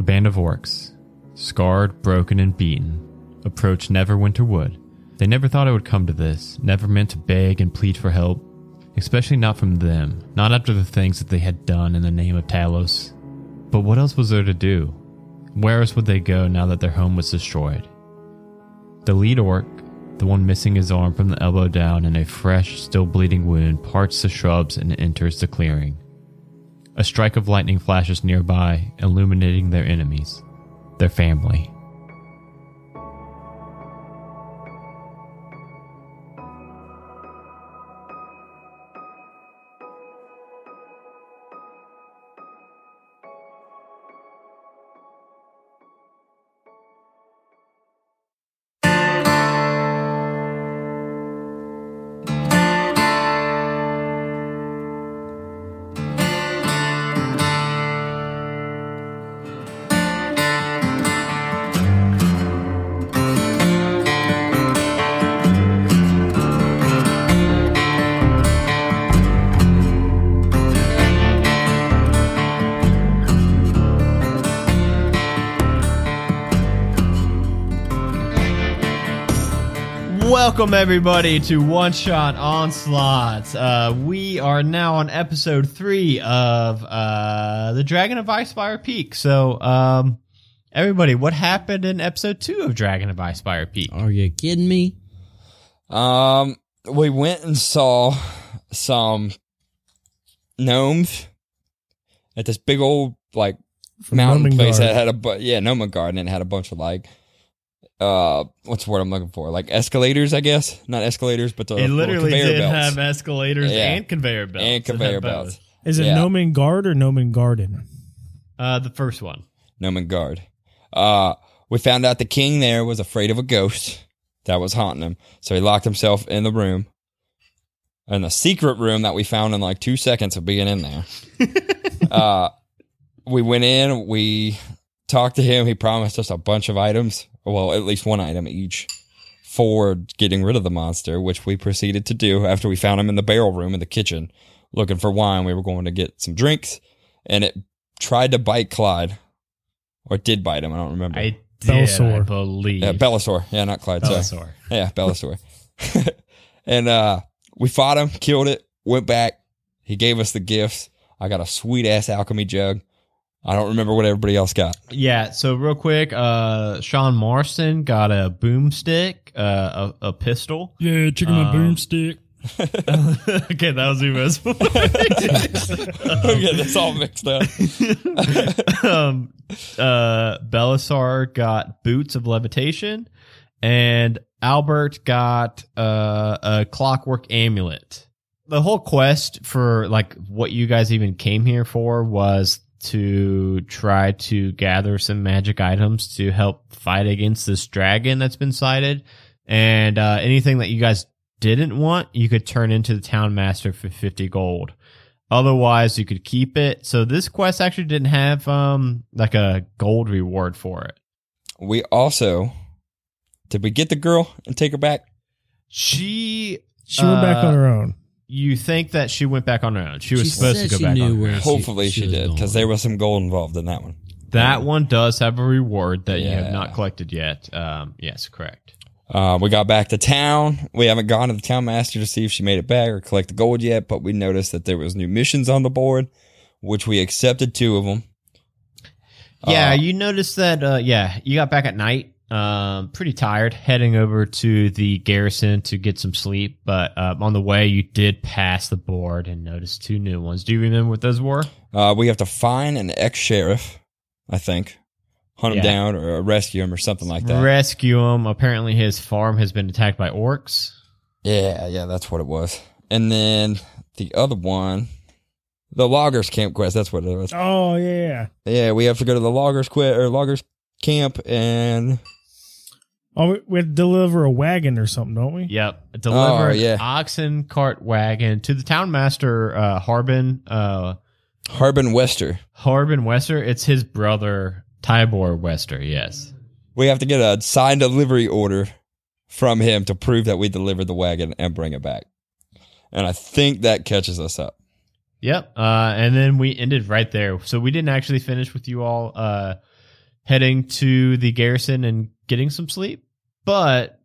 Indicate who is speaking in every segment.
Speaker 1: A band of orcs, scarred, broken, and beaten, approached Neverwinter Wood. They never thought it would come to this, never meant to beg and plead for help, especially not from them, not after the things that they had done in the name of Talos. But what else was there to do? Where else would they go now that their home was destroyed? The lead orc, the one missing his arm from the elbow down and a fresh, still bleeding wound, parts the shrubs and enters the clearing. A strike of lightning flashes nearby, illuminating their enemies, their family. Welcome everybody to One Shot Onslaught. Uh, we are now on episode three of uh, the Dragon of Icespire Peak. So, um, everybody, what happened in episode two of Dragon of Icespire Peak?
Speaker 2: Are you kidding me?
Speaker 3: Um, we went and saw some gnomes at this big old like mountain place that had a bu- yeah gnome garden and it had a bunch of like uh what's the word I'm looking for like escalators I guess not escalators but the
Speaker 1: It literally
Speaker 3: conveyor
Speaker 1: did
Speaker 3: belts
Speaker 1: have escalators
Speaker 3: Yeah.
Speaker 1: and conveyor belts.
Speaker 3: and
Speaker 1: It had
Speaker 3: conveyor
Speaker 1: both.
Speaker 3: belts
Speaker 4: Is it
Speaker 3: Yeah.
Speaker 4: Nomen Guard or Nomen Garden?
Speaker 1: Uh, the first one.
Speaker 3: gnome guard. Uh, we found out the king there was afraid of a ghost that was haunting him, so he locked himself in the room, in the secret room that we found in like two seconds of being in there. uh, we went in, we talked to him. He promised us a bunch of items, well, at least one item each for getting rid of the monster, which we proceeded to do after we found him in the barrel room in the kitchen looking for wine. We were going to get some drinks, and it tried to bite Clyde, or did bite him. I don't remember.
Speaker 1: I did, I
Speaker 4: Bellasaur.
Speaker 1: believe.
Speaker 3: yeah, Bellasaur. Yeah, not Clyde. Sorry.
Speaker 1: Bellasaur.
Speaker 3: Yeah, Bellasaur. and uh, we fought him, killed it, went back. He gave us the gifts. I got a sweet ass alchemy jug. I don't remember what everybody else got.
Speaker 1: Yeah, so real quick, uh, Sean Marston got a boomstick, uh, a, a pistol.
Speaker 4: Yeah, chicken my
Speaker 1: Um,
Speaker 4: boomstick.
Speaker 1: okay, that was Uma's
Speaker 3: okay, that's all mixed up.
Speaker 1: um, uh, Belisar got boots of levitation, and Albert got uh, a clockwork amulet. The whole quest for like what you guys even came here for was to try to gather some magic items to help fight against this dragon that's been sighted, and uh, anything that you guys didn't want, you could turn into the town master for fifty gold. Otherwise, you could keep it. So this quest actually didn't have um like a gold reward for it.
Speaker 3: We also did we get the girl and take her back?
Speaker 1: She
Speaker 4: She went back
Speaker 1: uh,
Speaker 4: on her own.
Speaker 1: You think that she went back on her own. She was
Speaker 2: She
Speaker 1: supposed to
Speaker 2: said
Speaker 1: go
Speaker 2: she
Speaker 1: back
Speaker 2: knew
Speaker 1: on her
Speaker 2: where
Speaker 1: own.
Speaker 2: she-
Speaker 3: Hopefully she,
Speaker 2: she was
Speaker 3: did because there was some gold involved in that one.
Speaker 1: That one does have a reward that you have
Speaker 3: Yeah.
Speaker 1: not collected yet. Um yes, correct.
Speaker 3: Uh, we got back to town. We haven't gone to the town master to see if she made it back or collect the gold yet, but we noticed that there was new missions on the board, which we accepted two of them.
Speaker 1: Yeah,
Speaker 3: Uh,
Speaker 1: you noticed that uh yeah, you got back at night. Um pretty tired heading over to the garrison to get some sleep, but um, on the way you did pass the board and noticed two new ones. Do you remember what those were?
Speaker 3: Uh, we have to find an ex sheriff, I think, hunt him down or rescue him or something like that.
Speaker 1: rescue him. Apparently, his farm has been attacked by orcs.
Speaker 3: yeah, yeah, that's what it was. And then the other one, the loggers camp quest. That's what it was.
Speaker 4: Oh yeah.
Speaker 3: Yeah, we have to go to the loggers quit or loggers camp and
Speaker 4: Oh, we, we had to deliver a wagon or something, don't we?
Speaker 1: Yep, deliver
Speaker 3: Oh,
Speaker 1: an
Speaker 3: yeah.
Speaker 1: oxen cart wagon to the town master uh, Harbin uh,
Speaker 3: Harbin Wester.
Speaker 1: Harbin Wester. It's his brother Tibor Wester. Yes.
Speaker 3: We have to get a signed delivery order from him to prove that we delivered the wagon and bring it back. And I think that catches us up.
Speaker 1: Yep. Uh, and then we ended right there. So we didn't actually finish with you all uh, heading to the garrison and getting some sleep. But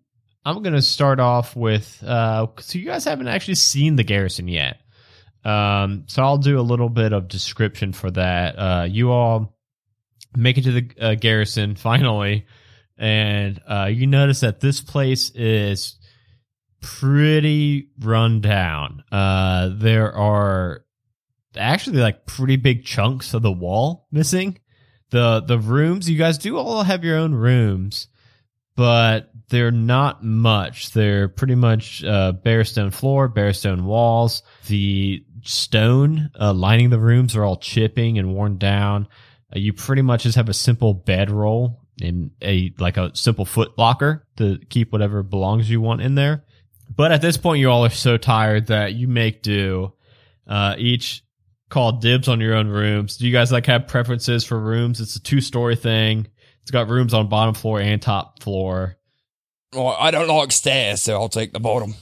Speaker 1: I'm going to start off with uh, so you guys haven't actually seen the garrison yet. Um, so I'll do a little bit of description for that. Uh, you all make it to the uh, garrison finally, and uh, you notice that this place is pretty run down. Uh, there are actually like pretty big chunks of the wall missing. The the rooms you guys do all have your own rooms, but they're not much. They're pretty much uh, bare stone floor, bare stone walls. The stone uh, lining the rooms are all chipping and worn down. Uh, you pretty much just have a simple bedroll and a like a simple foot locker to keep whatever belongs you want in there. But at this point, you all are so tired that you make do. Uh, each call dibs on your own rooms. Do you guys like have preferences for rooms? It's a two story thing. It's got rooms on bottom floor and top floor.
Speaker 3: Well, I don't like stairs, so I'll take the bottom.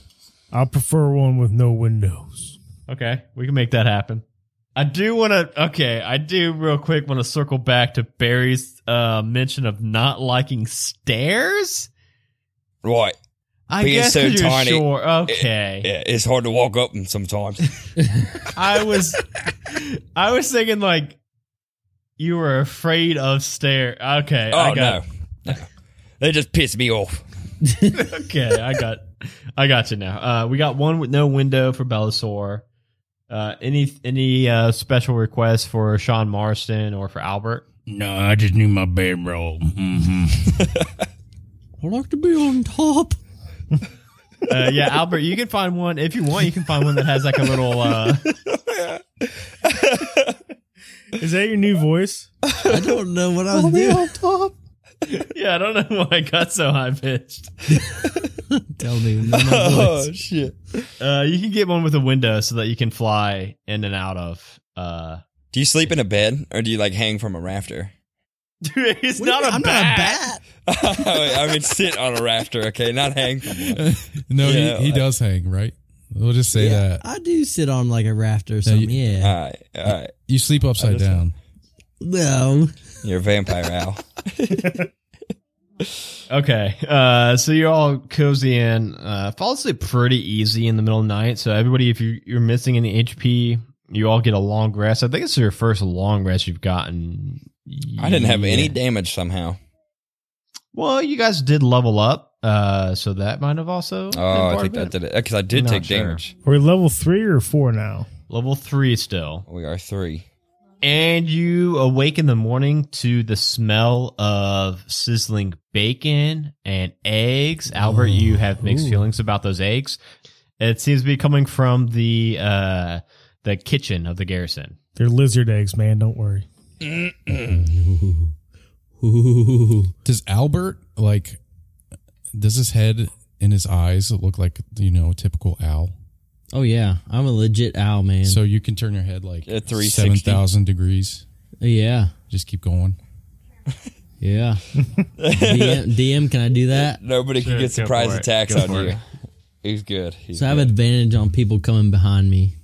Speaker 4: I prefer one with no windows.
Speaker 1: Okay, we can make that happen. I do want to. Okay, I do real quick want to circle back to Barry's uh, mention of not liking stairs.
Speaker 3: Right.
Speaker 1: I
Speaker 3: Being
Speaker 1: guess
Speaker 3: so
Speaker 1: 'cause you're
Speaker 3: tiny,
Speaker 1: Sure. Okay.
Speaker 3: Yeah, it's hard to walk up them sometimes.
Speaker 1: I was, I was thinking like you were afraid of stairs. Okay.
Speaker 3: Oh
Speaker 1: I got,
Speaker 3: no. no. They just piss me off.
Speaker 1: okay, I got, I got you now. Uh, we got one with no window for Bellasaur. Uh, any any uh, special requests for Sean Marston or for Albert?
Speaker 2: No, I just need my bedroll. hmm I like to be on top.
Speaker 1: Uh, yeah, Albert, you can find one if you want. You can find one that has like a little. Uh,
Speaker 4: Is that your new voice?
Speaker 5: I don't know what I was doing. On top?
Speaker 1: yeah, I don't know why I got so high pitched.
Speaker 5: Tell me. my
Speaker 3: oh
Speaker 5: voice.
Speaker 3: shit.
Speaker 1: Uh, you can get one with a window so that you can fly in and out of. Uh,
Speaker 3: Do you sleep in a bed or do you like hang from a rafter?
Speaker 1: Dude, it's
Speaker 5: What do you
Speaker 1: not a
Speaker 5: mean? I'm
Speaker 1: bat.
Speaker 5: not a bat.
Speaker 3: I mean, sit on a rafter, okay, not hang from
Speaker 6: no,
Speaker 3: Yeah,
Speaker 6: he, he
Speaker 3: like-
Speaker 6: does hang, right? We'll just say
Speaker 5: Yeah,
Speaker 6: that.
Speaker 5: I do sit on like a rafter or something.
Speaker 6: you-
Speaker 5: yeah.
Speaker 3: All right, all right.
Speaker 6: You sleep upside down.
Speaker 5: No.
Speaker 3: You're a vampire owl.
Speaker 1: Okay, uh, so you're all cozy in. Uh, fall asleep pretty easy in the middle of the night. So everybody, if you, you're missing any HP, you all get a long rest. I think it's your first long rest you've gotten.
Speaker 3: I didn't have any damage somehow.
Speaker 1: Well, you guys did level up, uh, so that might have also. been
Speaker 3: Oh, I think
Speaker 1: of
Speaker 3: that
Speaker 1: it.
Speaker 3: did it because I did
Speaker 1: I'm
Speaker 3: take
Speaker 1: not sure.
Speaker 3: damage.
Speaker 4: Are we level three or four now?
Speaker 1: Level three still.
Speaker 3: We are three.
Speaker 1: And you awake in the morning to the smell of sizzling bacon and eggs. Albert, you have mixed
Speaker 5: Ooh.
Speaker 1: feelings about those eggs. It seems to be coming from the uh, the kitchen of the garrison.
Speaker 4: They're lizard eggs, man. Don't worry.
Speaker 5: Ooh.
Speaker 6: Does Albert like? Does his head and his eyes look like you know a typical owl?
Speaker 5: Oh yeah, I'm a legit owl man.
Speaker 6: So you can turn your head like
Speaker 3: At 360.
Speaker 6: seven thousand degrees.
Speaker 5: yeah,
Speaker 6: Just keep going.
Speaker 5: yeah. DM, DM, can I do that?
Speaker 3: Nobody
Speaker 1: Sure,
Speaker 3: can get surprise
Speaker 1: for it.
Speaker 3: attacks
Speaker 1: Go
Speaker 3: on
Speaker 1: for
Speaker 3: you.
Speaker 1: it.
Speaker 3: He's good. He's
Speaker 5: So I have
Speaker 3: good.
Speaker 5: advantage on people coming behind me.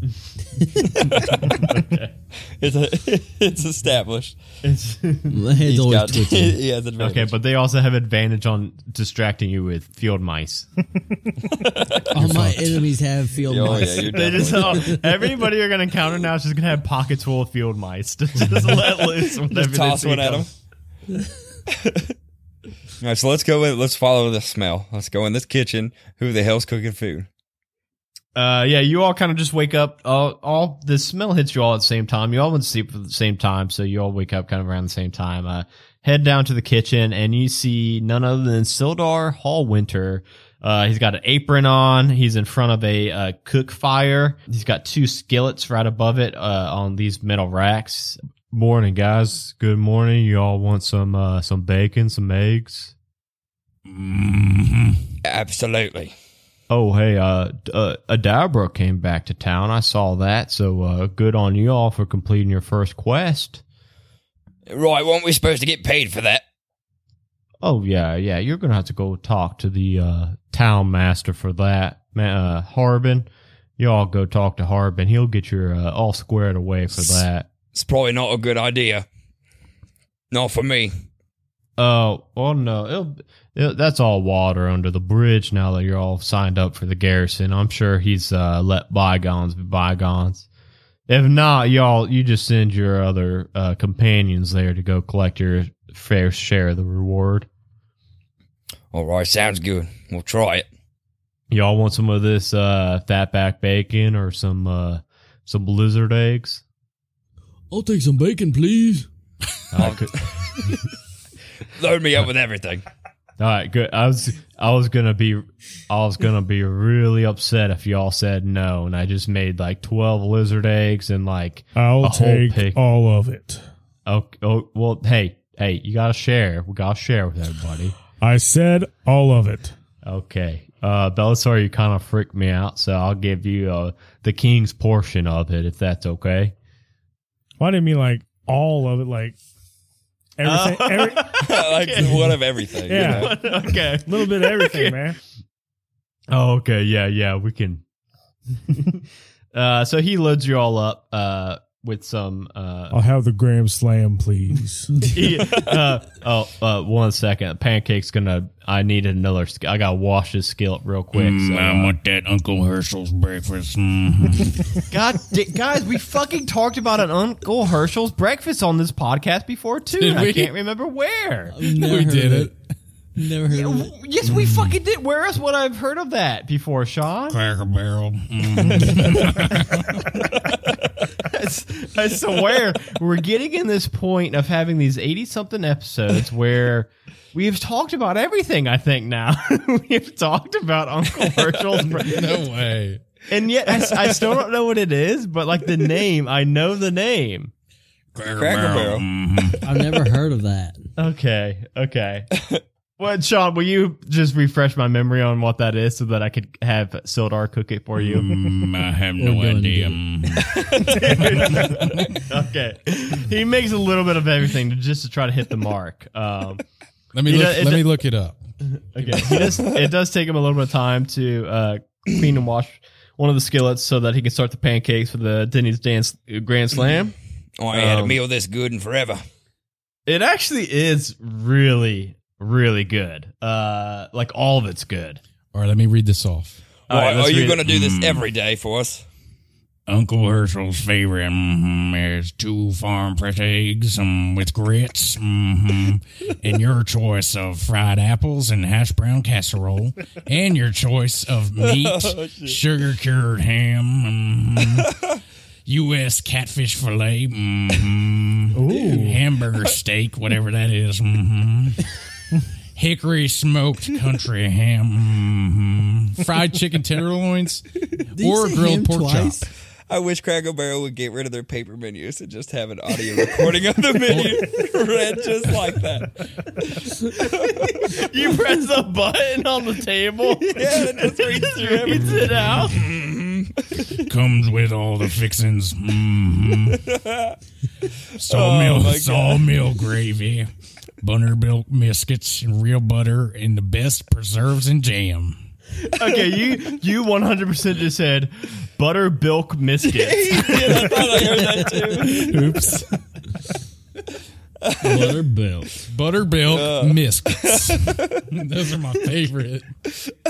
Speaker 3: It's a, it's established.
Speaker 1: It's-
Speaker 5: My head's
Speaker 3: He's
Speaker 5: always
Speaker 3: got,
Speaker 5: twitching.
Speaker 3: he has advantage.
Speaker 1: okay, but they also have advantage on distracting you with field mice.
Speaker 5: All my enemies have field
Speaker 3: oh
Speaker 5: mice.
Speaker 3: yeah,
Speaker 1: They just
Speaker 3: definitely.
Speaker 1: oh, everybody you're gonna encounter now is just gonna have pockets full of field mice. to just let loose whenever
Speaker 3: Just toss one at them. All right, so let's go with let's follow the smell. Let's go in this kitchen. Who the hell's cooking food?
Speaker 1: Uh, yeah, you all kind of just wake up. All, all the smell hits you all at the same time. You all went to sleep at the same time, so you all wake up kind of around the same time. Uh, head down to the kitchen, and you see none other than Sildar Hallwinter. Uh, he's got an apron on. He's in front of a uh, cook fire. He's got two skillets right above it uh, on these metal racks. Morning, guys. Good morning. You all want some uh, some bacon, some eggs?
Speaker 6: Mm-hmm.
Speaker 3: Absolutely.
Speaker 1: Oh, hey, uh, uh, Adabra came back to town. I saw that. So, uh, good on you all for completing your first quest.
Speaker 3: Right, weren't we supposed to get paid for that?
Speaker 1: Oh, yeah, yeah. You're going to have to go talk to the, uh, town master for that. Uh, Harbin. You all go talk to Harbin. He'll get your uh, all squared away for that.
Speaker 3: It's probably not a good idea. Not for me.
Speaker 1: Oh, well, no, it'll, it, that's all water under the bridge now that you're all signed up for the garrison. I'm sure he's uh, let bygones be bygones. If not, y'all, you just send your other uh, companions there to go collect your fair share of the reward.
Speaker 3: All right, sounds good. We'll try it.
Speaker 1: Y'all want some of this uh, fatback bacon or some uh, some blizzard eggs?
Speaker 5: I'll take some bacon, please.
Speaker 1: I could-
Speaker 3: Load me up with everything.
Speaker 1: All right, good. I was I was gonna be I was gonna be really upset if y'all said no, and I just made like twelve lizard eggs and like
Speaker 4: I'll
Speaker 1: A whole
Speaker 4: take
Speaker 1: pig.
Speaker 4: all of it.
Speaker 1: oh, oh well hey hey you gotta share we gotta share with everybody.
Speaker 4: I said all of it.
Speaker 1: Okay, uh, Belisar, you kind of freaked me out, so I'll give you uh, the king's portion of it if that's okay.
Speaker 4: Why didn't mean like all of it? Like everything,
Speaker 1: Oh.
Speaker 4: every,
Speaker 3: like one of everything. you
Speaker 4: Yeah.
Speaker 3: know?
Speaker 1: okay.
Speaker 4: A little bit of everything, man.
Speaker 1: Oh, okay. Yeah, yeah, we can. uh, so he loads you all up uh, with some. Uh,
Speaker 4: I'll have the Graham Slam, please.
Speaker 1: he- uh, oh, uh, one second. Pancake's gonna. I need another. I gotta wash his skillet real quick.
Speaker 2: Mm,
Speaker 1: so,
Speaker 2: I
Speaker 1: uh,
Speaker 2: want that Uncle Herschel's breakfast. Mm.
Speaker 1: God, di- guys, we fucking talked about an Uncle Herschel's breakfast on this podcast before too. And I can't remember where.
Speaker 5: Never
Speaker 6: we did
Speaker 5: of
Speaker 6: it.
Speaker 5: Never heard of it.
Speaker 1: Yes, we fucking did. Where else would I have heard of that before, Sean?
Speaker 2: Cracker Barrel. Mm.
Speaker 1: I swear, we're getting in this point of having these 80 something episodes where we have talked about everything, I think, now. We've talked about Uncle Herschel's.
Speaker 6: No way.
Speaker 1: And yet, I, I still don't know what it is, but like the name, I know the name.
Speaker 2: Cracker,
Speaker 3: Cracker Barrel.
Speaker 2: Mhm.
Speaker 5: I've never heard of that.
Speaker 1: Okay, okay. Well, Sean, will you just refresh my memory on what that is so that I could have Sildar cook it for you?
Speaker 2: Mm, I have no idea. Mm.
Speaker 1: okay. He makes a little bit of everything to, just to try to hit the mark. Um,
Speaker 6: Let me look,
Speaker 1: know, it-
Speaker 6: let me look it up.
Speaker 1: Okay. He does, it does take him a little bit of time to uh, clean and wash one of the skillets so that he can start the pancakes for the Denny's Dance Grand Slam.
Speaker 3: Oh, I ain't had a
Speaker 1: Um,
Speaker 3: meal this good in forever.
Speaker 1: It actually is really, really good. Uh, like all of it's good.
Speaker 6: All right, let me read this off.
Speaker 1: All right,
Speaker 3: are you going to do this
Speaker 2: Mm.
Speaker 3: every day for us?
Speaker 2: Uncle Herschel's favorite mm, is two farm fresh eggs um, with grits, hmm and your choice of fried apples and hash brown casserole, and your choice of meat, sugar cured ham, mhm, U.S. catfish fillet, hmm hamburger steak, whatever that is, hmm hickory smoked country ham, mhm,
Speaker 6: Fried chicken tenderloins or grilled pork
Speaker 5: twice?
Speaker 6: chop.
Speaker 3: I wish Cracker Barrel would get rid of their paper menus and just have an audio recording of the menu read just like that.
Speaker 1: You press the button on the table.
Speaker 3: Yeah, and just reads through everything.
Speaker 1: reads it out.
Speaker 2: comes with all the fixings. hmm Sawmill,
Speaker 3: Oh,
Speaker 2: sawmill gravy, buttermilk biscuits, and real butter, and the best preserves and jam.
Speaker 1: Okay, you you one hundred percent just said butter bilk biscuits.
Speaker 3: Yeah, I thought I heard that too.
Speaker 6: Oops.
Speaker 5: Buttermilk.
Speaker 6: Buttermilk biscuits. Those are my favorite.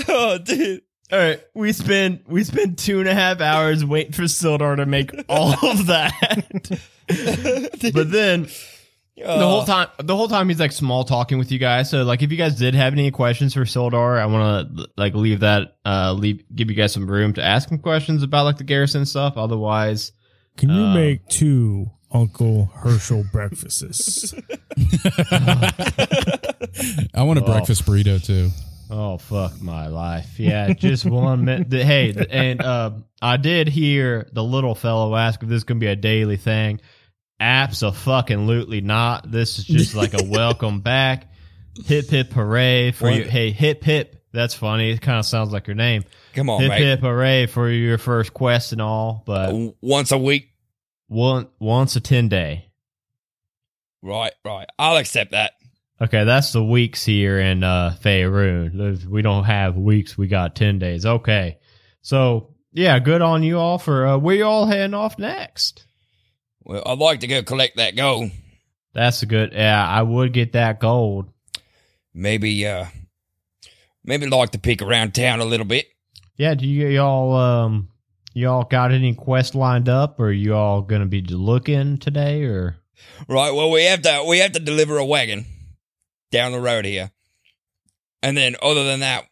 Speaker 3: Oh, dude.
Speaker 1: All right, we spend we spend two and a half hours waiting for Sildar to make all of that. but then the whole time the whole time he's like small talking with you guys. So like if you guys did have any questions for Sildar, I want to like leave that uh leave give you guys some room to ask him questions about like the garrison stuff. Otherwise,
Speaker 4: Can you
Speaker 1: Um,
Speaker 4: make two Uncle Herschel breakfasts?
Speaker 6: I want a
Speaker 1: Oh.
Speaker 6: breakfast burrito too.
Speaker 1: Oh fuck my life! Yeah, just one minute. Hey, and uh, I did hear the little fellow ask if this is gonna be a daily thing. Absolutely not. This is just like a welcome back. Hip hip hooray for
Speaker 3: What?
Speaker 1: you! Hey, hip hip. That's funny. It kind of sounds like your name.
Speaker 3: Come on,
Speaker 1: hip
Speaker 3: mate.
Speaker 1: hip hooray for your first quest and all. But
Speaker 3: W- Once a week.
Speaker 1: one once a ten day.
Speaker 3: Right, right. I'll accept that.
Speaker 1: Okay, that's the weeks here in uh Faerun. We don't have weeks, we got 10 days. Okay. So, yeah, good on you all for uh where you all heading off next?
Speaker 3: Well, I'd like to go collect that gold.
Speaker 1: That's a good. Yeah, I would get that gold.
Speaker 3: Maybe, uh, maybe like to peek around town a little bit.
Speaker 1: Yeah, do you y'all um y'all got any quest lined up, or you all gonna be looking today, or?
Speaker 3: Right. Well, we have to we have to deliver a wagon down the road here, and then other than that,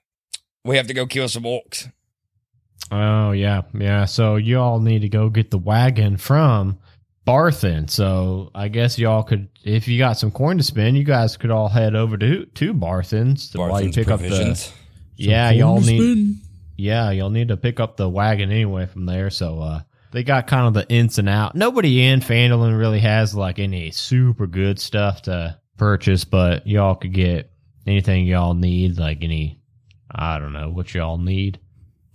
Speaker 3: we have to go kill some orcs.
Speaker 1: Oh yeah, yeah. So you all need to go get the wagon from Barthen. So I guess y'all could, if you got some coin to spend, you guys could all head over to to Barthen's to while you
Speaker 3: Barthen's
Speaker 1: pick up
Speaker 3: provisions.
Speaker 1: the. Yeah, y'all need. Yeah, you'll need to pick up the wagon anyway from there. So uh they got kind of the ins and out. Nobody in Phandalin really has like any super good stuff to purchase, but y'all could get anything y'all need, like any I don't know what y'all need.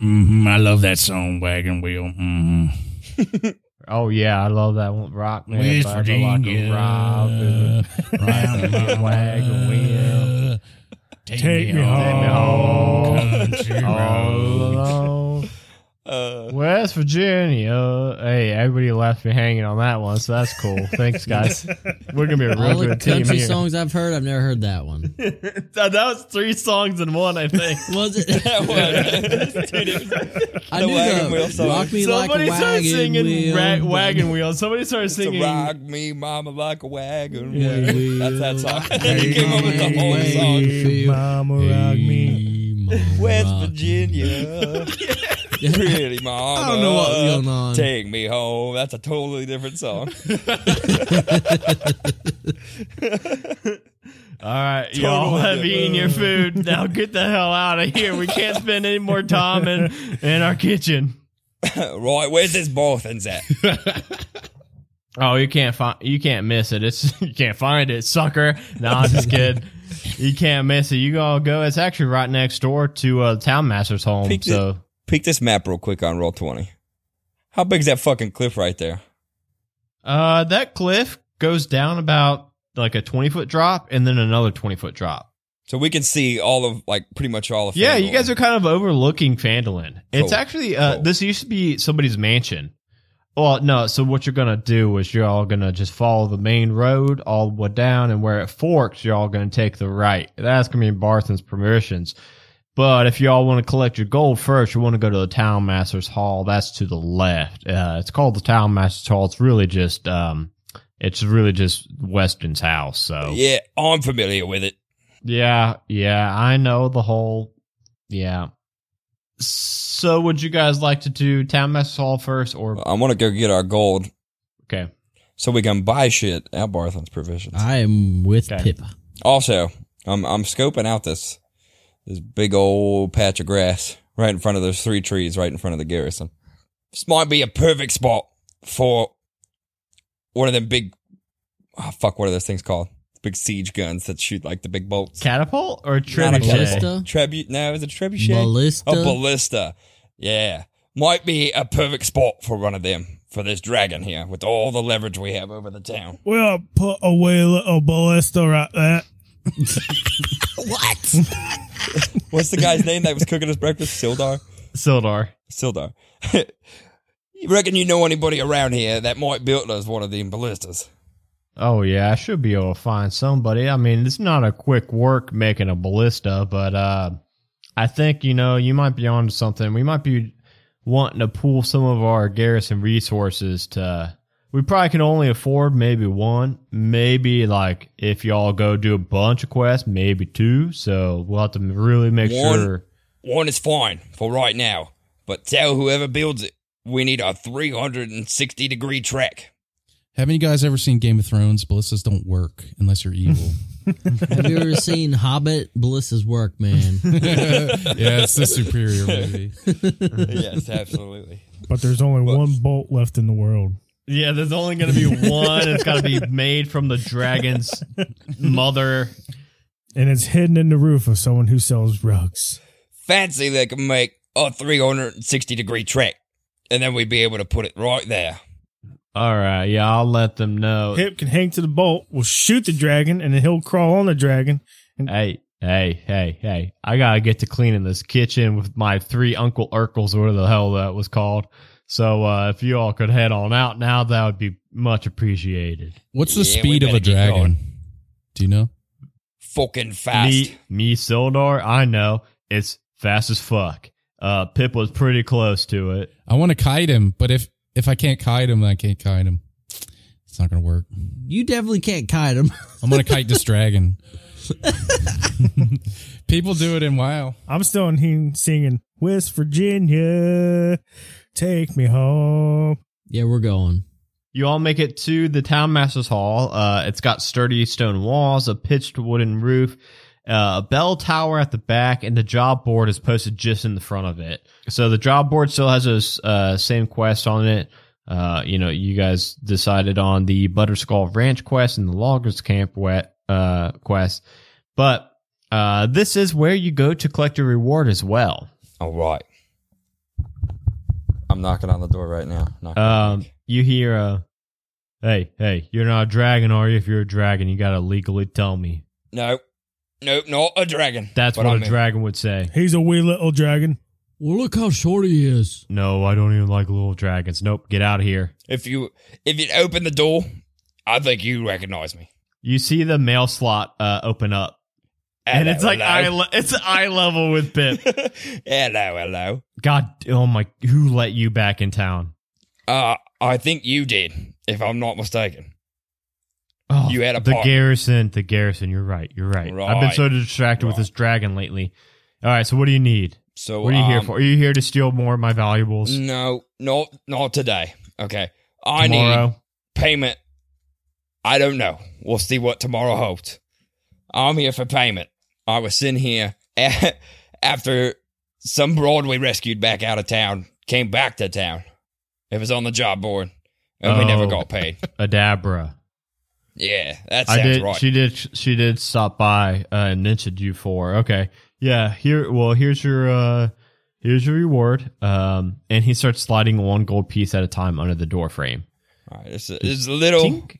Speaker 2: Mm-hmm. I love that song, Wagon Wheel. Mm-hmm.
Speaker 1: Oh yeah, I love that one. Rock man,
Speaker 2: West
Speaker 1: If I feel like a
Speaker 2: Virginia.
Speaker 1: wagon wheel.
Speaker 4: Take me
Speaker 1: home.
Speaker 2: country
Speaker 1: All alone.
Speaker 3: Uh,
Speaker 1: West Virginia. Hey, everybody left me hanging on that one, so that's cool. Thanks, guys. We're gonna be a real
Speaker 5: All the
Speaker 1: good team
Speaker 5: country
Speaker 1: here.
Speaker 5: songs I've heard, I've never heard that one.
Speaker 1: that that was three songs in one, I think.
Speaker 5: Was it?
Speaker 3: that was- Dude, it was-
Speaker 5: I
Speaker 3: The
Speaker 5: knew
Speaker 3: wagon
Speaker 5: the
Speaker 3: wheel song.
Speaker 5: Rock me like
Speaker 1: Somebody
Speaker 5: a
Speaker 1: started
Speaker 5: wagon
Speaker 1: singing
Speaker 5: wheel.
Speaker 1: ra- wagon wheel. Somebody started
Speaker 3: to
Speaker 1: singing.
Speaker 3: rock me, mama, like a wagon
Speaker 5: Yeah,
Speaker 3: wheel.
Speaker 5: wheel.
Speaker 3: That's that song. And then he came up with the whole song.
Speaker 4: Hey, mama, rock me.
Speaker 3: West
Speaker 5: Rock me.
Speaker 3: Virginia. Pretty mama.
Speaker 5: I don't know what's going on.
Speaker 3: Take me home. That's a totally different song.
Speaker 1: All right, y'all
Speaker 3: Totally
Speaker 1: have eaten your food. Now get the hell out of here. We can't spend any more time in, in our kitchen.
Speaker 3: right, where's this Barthens at?
Speaker 1: Oh, you can't find you can't miss it. It's you can't find it, sucker. No, I'm just kidding. You can't miss it. You gonna go. It's actually right next door to uh, Town Master's home.
Speaker 3: Peek
Speaker 1: so
Speaker 3: Peek this map real quick on roll 20. How big is that fucking cliff right there?
Speaker 1: uh, that cliff goes down about like a twenty foot drop, and then another twenty foot drop.
Speaker 3: So we can see all of, like, pretty much all of
Speaker 1: Yeah, you guys are kind of overlooking Phandalin. It's
Speaker 3: Cool.
Speaker 1: actually uh,
Speaker 3: Cool.
Speaker 1: this used to be somebody's mansion. Well, no. So what you're gonna do is you're all gonna just follow the main road all the way down, and where it forks, you're all gonna take the right. That's gonna be Barthen's permissions. But if y'all want to collect your gold first, you want to go to the Town Master's Hall. That's to the left. Uh, it's called the Town Master's Hall. It's really just um, it's really just Weston's house. So
Speaker 3: Yeah, I'm familiar with it.
Speaker 1: yeah, yeah, I know the whole. Yeah. So, would you guys like to do Town Master's Hall first, or
Speaker 3: I want to go get our gold
Speaker 1: okay?
Speaker 3: so we can buy shit at Barthen's provisions.
Speaker 5: I am with
Speaker 1: Okay.
Speaker 5: Pippa.
Speaker 3: Also, I'm I'm scoping out this this big old patch of grass right in front of those three trees right in front of the garrison. This might be a perfect spot for one of them big oh fuck what are those things called? Big siege guns that shoot like the big bolts.
Speaker 1: Catapult or
Speaker 3: Not a
Speaker 1: trebuchet?
Speaker 5: Ballista?
Speaker 3: Trebu no, is it a trebuchet?
Speaker 5: Ballista.
Speaker 3: A ballista. Yeah. Might be a perfect spot for one of them for this dragon here with all the leverage we have over the town.
Speaker 4: We'll put away a little ballista right there.
Speaker 3: What's the guy's name that was cooking us breakfast? Sildar?
Speaker 1: Sildar.
Speaker 3: Sildar. you reckon you know anybody around here that might build us one of them ballistas?
Speaker 1: Oh yeah, I should be able to find somebody. I mean, it's not a quick work making a ballista, but uh, I think you know you might be onto something. We might be wanting to pool some of our garrison resources to. We probably can only afford maybe one, maybe like if y'all go do a bunch of quests, maybe two. So we'll have to really make
Speaker 3: One.
Speaker 1: sure.
Speaker 3: One is fine for right now, but tell whoever builds it, we need a 360 degree track.
Speaker 6: Haven't you guys ever seen Game of Thrones? Ballistas don't work unless you're evil.
Speaker 5: Have you ever seen Hobbit? Ballista's work, man.
Speaker 6: yeah, it's the superior movie.
Speaker 3: yes, absolutely.
Speaker 4: But there's only
Speaker 3: Well-
Speaker 4: one bolt left in the world.
Speaker 1: Yeah, there's only going to be one. it's got to be made from the dragon's mother.
Speaker 4: And it's hidden in the roof of someone who sells rugs.
Speaker 3: Fancy they can make a 360 degree track, and then we'd be able to put it right there.
Speaker 1: All right, yeah, I'll let them know.
Speaker 4: Hip can hang to the bolt, will shoot the dragon, and then he'll crawl on the dragon.
Speaker 1: Hey, hey, hey, hey! I gotta get to cleaning this kitchen with my three Uncle Urkels, or whatever the hell that was called. So uh, if you all could head on out now, that would be much appreciated.
Speaker 6: What's the
Speaker 3: Yeah,
Speaker 6: speed of a dragon?
Speaker 3: going.
Speaker 6: Do you know?
Speaker 3: Fucking fast.
Speaker 1: Me, me, Sildar, I know it's fast as fuck. Uh, Pip was pretty close to it.
Speaker 6: I want to kite him, but if if I can't kite him, I can't kite him. It's not gonna work.
Speaker 5: You definitely can't kite him.
Speaker 6: I'm gonna kite this dragon. People do it in WoW.
Speaker 4: I'm still in here singing West Virginia, take me home.
Speaker 5: yeah, we're going.
Speaker 1: You all make it to the town master's hall. Uh, it's got sturdy stone walls, a pitched wooden roof, uh, a bell tower at the back, and the job board is posted just in the front of it. So the job board still has those uh, same quests on it. Uh, you know, you guys decided on the Butterskull Ranch quest and the Loggers Camp wet, uh, quest, but uh, this is where you go to collect your reward as well.
Speaker 3: All right. I'm knocking on the door right now. Knocking
Speaker 1: Um, you hear a, hey, hey, you're not a dragon, are you? If you're a dragon, you gotta legally tell me.
Speaker 3: no, nope, not a dragon.
Speaker 1: That's
Speaker 3: But
Speaker 1: what
Speaker 3: I'm
Speaker 1: a
Speaker 3: in.
Speaker 1: dragon would say.
Speaker 4: He's a wee little dragon.
Speaker 5: Well, look how short he is.
Speaker 1: No, I don't even like little dragons. Nope, get out of here.
Speaker 3: If you if you open the door, I think you recognize me.
Speaker 1: You see the mail slot uh, open up, and it's like eye
Speaker 3: hello.
Speaker 1: le- it's eye level with Pip.
Speaker 3: hello, hello.
Speaker 1: God, oh my, who let you back in town?
Speaker 3: Uh, I think you did, if I'm not mistaken.
Speaker 1: Oh,
Speaker 3: You had a
Speaker 1: the
Speaker 3: part-
Speaker 1: garrison. The garrison. You're right. You're right. I've been so distracted with this dragon lately. All right, so what do you need?
Speaker 3: So
Speaker 1: What are you here
Speaker 3: um,
Speaker 1: for? Are you here to steal more of my valuables
Speaker 3: No, not not today. Okay, I need payment. I don't know. We'll see what tomorrow holds. I'm here for payment. I was sitting here a- after some broad we rescued back out of town came back to town. It was on the job board, and we never
Speaker 1: Oh.
Speaker 3: got paid.
Speaker 1: Adabra.
Speaker 3: Yeah, that
Speaker 1: I
Speaker 3: sounds
Speaker 1: did.
Speaker 3: right.
Speaker 1: She did. She did stop by uh, and mentioned you for. Okay. Yeah. Here. Well, here's your. uh Here's your reward. Um, and he starts sliding one gold piece at a time under the door frame.
Speaker 3: All right, it's a, it's a little,
Speaker 1: Tink,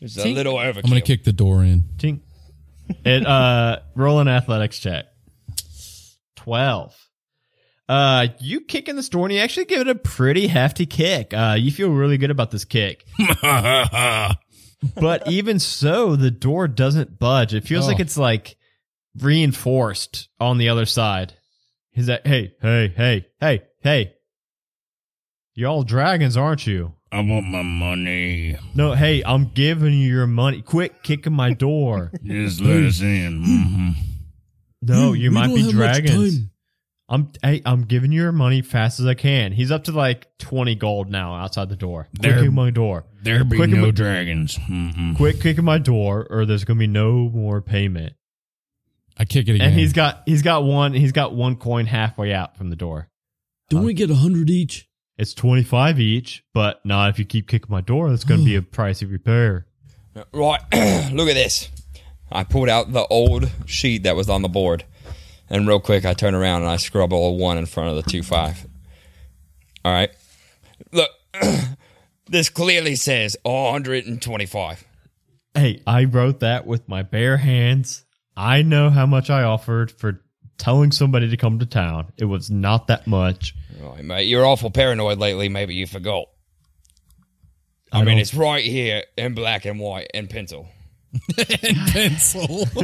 Speaker 3: it's a little overkill.
Speaker 6: I'm gonna kick the door in.
Speaker 1: tink. It. Uh, roll an athletics check. Twelve. Uh, you kick in the door and you actually give it a pretty hefty kick. Uh, you feel really good about this kick. but even so, the door doesn't budge. It feels
Speaker 6: Oh.
Speaker 1: like it's like reinforced on the other side. He's like, hey, hey, hey, hey, hey. You're all dragons, aren't you?
Speaker 2: I want my money.
Speaker 1: No, hey, I'm giving you your money. Quit kicking my door.
Speaker 2: Just let us in. hmm
Speaker 1: No, you
Speaker 5: We
Speaker 1: might be
Speaker 5: have
Speaker 1: dragons. I'm hey, I'm giving you your money fast as I can. He's up to like twenty gold now outside the door. Quit
Speaker 2: There-
Speaker 1: kicking my door.
Speaker 2: There be
Speaker 1: Quick,
Speaker 2: no
Speaker 1: I'm-
Speaker 2: dragons. hmm
Speaker 1: Quit kicking my door, or there's gonna be no more payment.
Speaker 6: I kick it again.
Speaker 1: And he's got he's got one he's got one coin halfway out from the door.
Speaker 5: Don't we get a hundred each?
Speaker 1: It's twenty five each, but not if you keep kicking my door. That's going to be a pricey repair.
Speaker 3: Right, look at this. I pulled out the old sheet that was on the board, and real quick, I turn around and I scrub a one in front of the two five. All right, look, this clearly says 125.
Speaker 1: Hey, I wrote that with my bare hands. I know how much I offered for telling somebody to come to town. It was not that much.
Speaker 3: Right, mate, you're awful paranoid lately. Maybe you forgot. I,
Speaker 1: I
Speaker 3: mean, it's right here in black and white and pencil.
Speaker 6: pencil.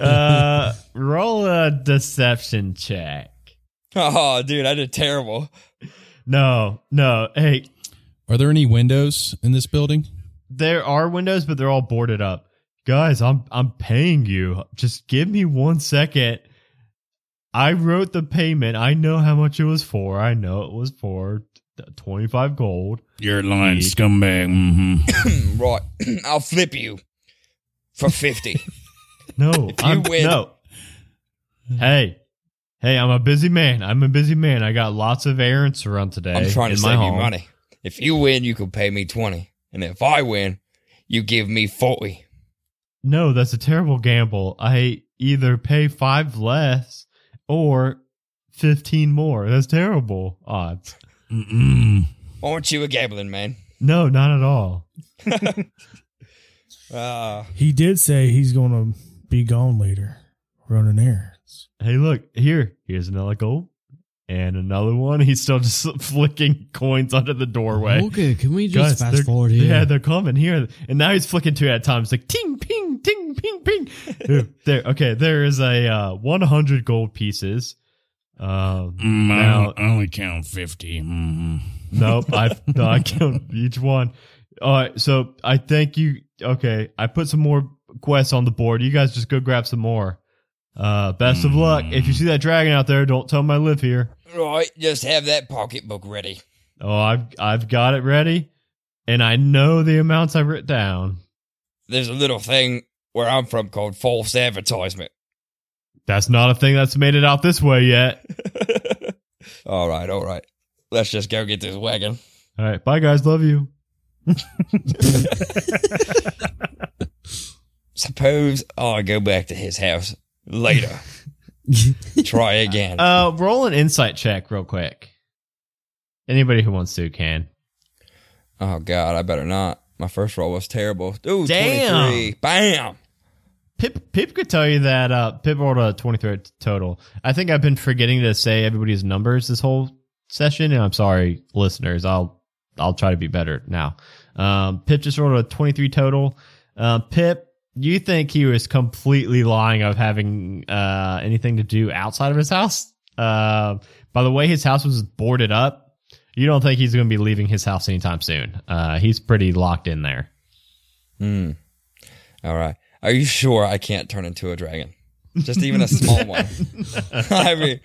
Speaker 1: Uh, roll a deception check.
Speaker 3: Oh, dude, I did terrible.
Speaker 1: No, no. Hey,
Speaker 6: Are there any windows in this building?
Speaker 1: there are windows, but they're all boarded up. Guys, I'm I'm paying you. Just give me one second. I wrote the payment. I know how much it was for. I know it was for twenty five gold.
Speaker 2: You're lying, scumbag. hmm
Speaker 3: right, I'll flip you for 50.
Speaker 1: No,
Speaker 3: you
Speaker 1: I'm,
Speaker 3: win-
Speaker 1: no. Hey, hey, I'm a busy man. I'm a busy man. I got lots of errands to run today.
Speaker 3: I'm trying to
Speaker 1: in my
Speaker 3: save you money. If you win, you can pay me 20. And if I win, you give me 40.
Speaker 1: No, that's a terrible gamble. I either pay five less or fifteen more. That's terrible odds.
Speaker 2: Mm-mm.
Speaker 3: Aren't you a gambling man?
Speaker 1: No, not at all.
Speaker 3: Uh,
Speaker 4: He did say he's going to be gone later, running errands.
Speaker 1: Hey, look here. Here's another gold. And another one. He's still just flicking coins under the doorway.
Speaker 5: Okay, can we
Speaker 1: Guys,
Speaker 5: just fast forward here?
Speaker 1: Yeah, they're coming here, and now he's flicking two at a time. It's like ting, ping, ting, ping, ping. there, okay, there is a uh, 100 gold pieces. Um,
Speaker 2: Mm,
Speaker 1: Now-
Speaker 2: I only count 50. Mm.
Speaker 1: nope, I no, I count each one. All right, so I thank you. Okay, I put some more quests on the board. You guys just go grab some more. Uh, best of luck. If you see that dragon out there, don't tell him I live here.
Speaker 3: Right, just have that pocketbook ready.
Speaker 1: Oh, I've I've got it ready, and I know the amounts I've written down.
Speaker 3: There's a little thing where I'm from called false advertisement.
Speaker 1: That's not a thing that's made it out this way yet.
Speaker 3: all right, all right. Let's just go get this wagon.
Speaker 1: All right, bye guys, love you.
Speaker 3: Suppose I go back to his house later. Try again.
Speaker 1: Uh, roll an insight check real quick. Anybody who wants to can.
Speaker 3: oh God, I better not. My first roll was terrible. Ooh,
Speaker 1: Damn.
Speaker 3: 23. Bam.
Speaker 1: Pip Pip could tell you that uh Pip rolled a twenty three total. I think I've been forgetting to say everybody's numbers this whole session, and I'm sorry, listeners. I'll I'll try to be better now. Um, Pip just rolled a twenty three total. Uh, Pip, you think he was completely lying of having uh anything to do outside of his house? Uh, by the way his house was boarded up, you don't think he's going to be leaving his house anytime soon. Uh, he's pretty locked in there.
Speaker 3: Hmm. All right. Are you sure I can't turn into a dragon? Just even a small one. I mean,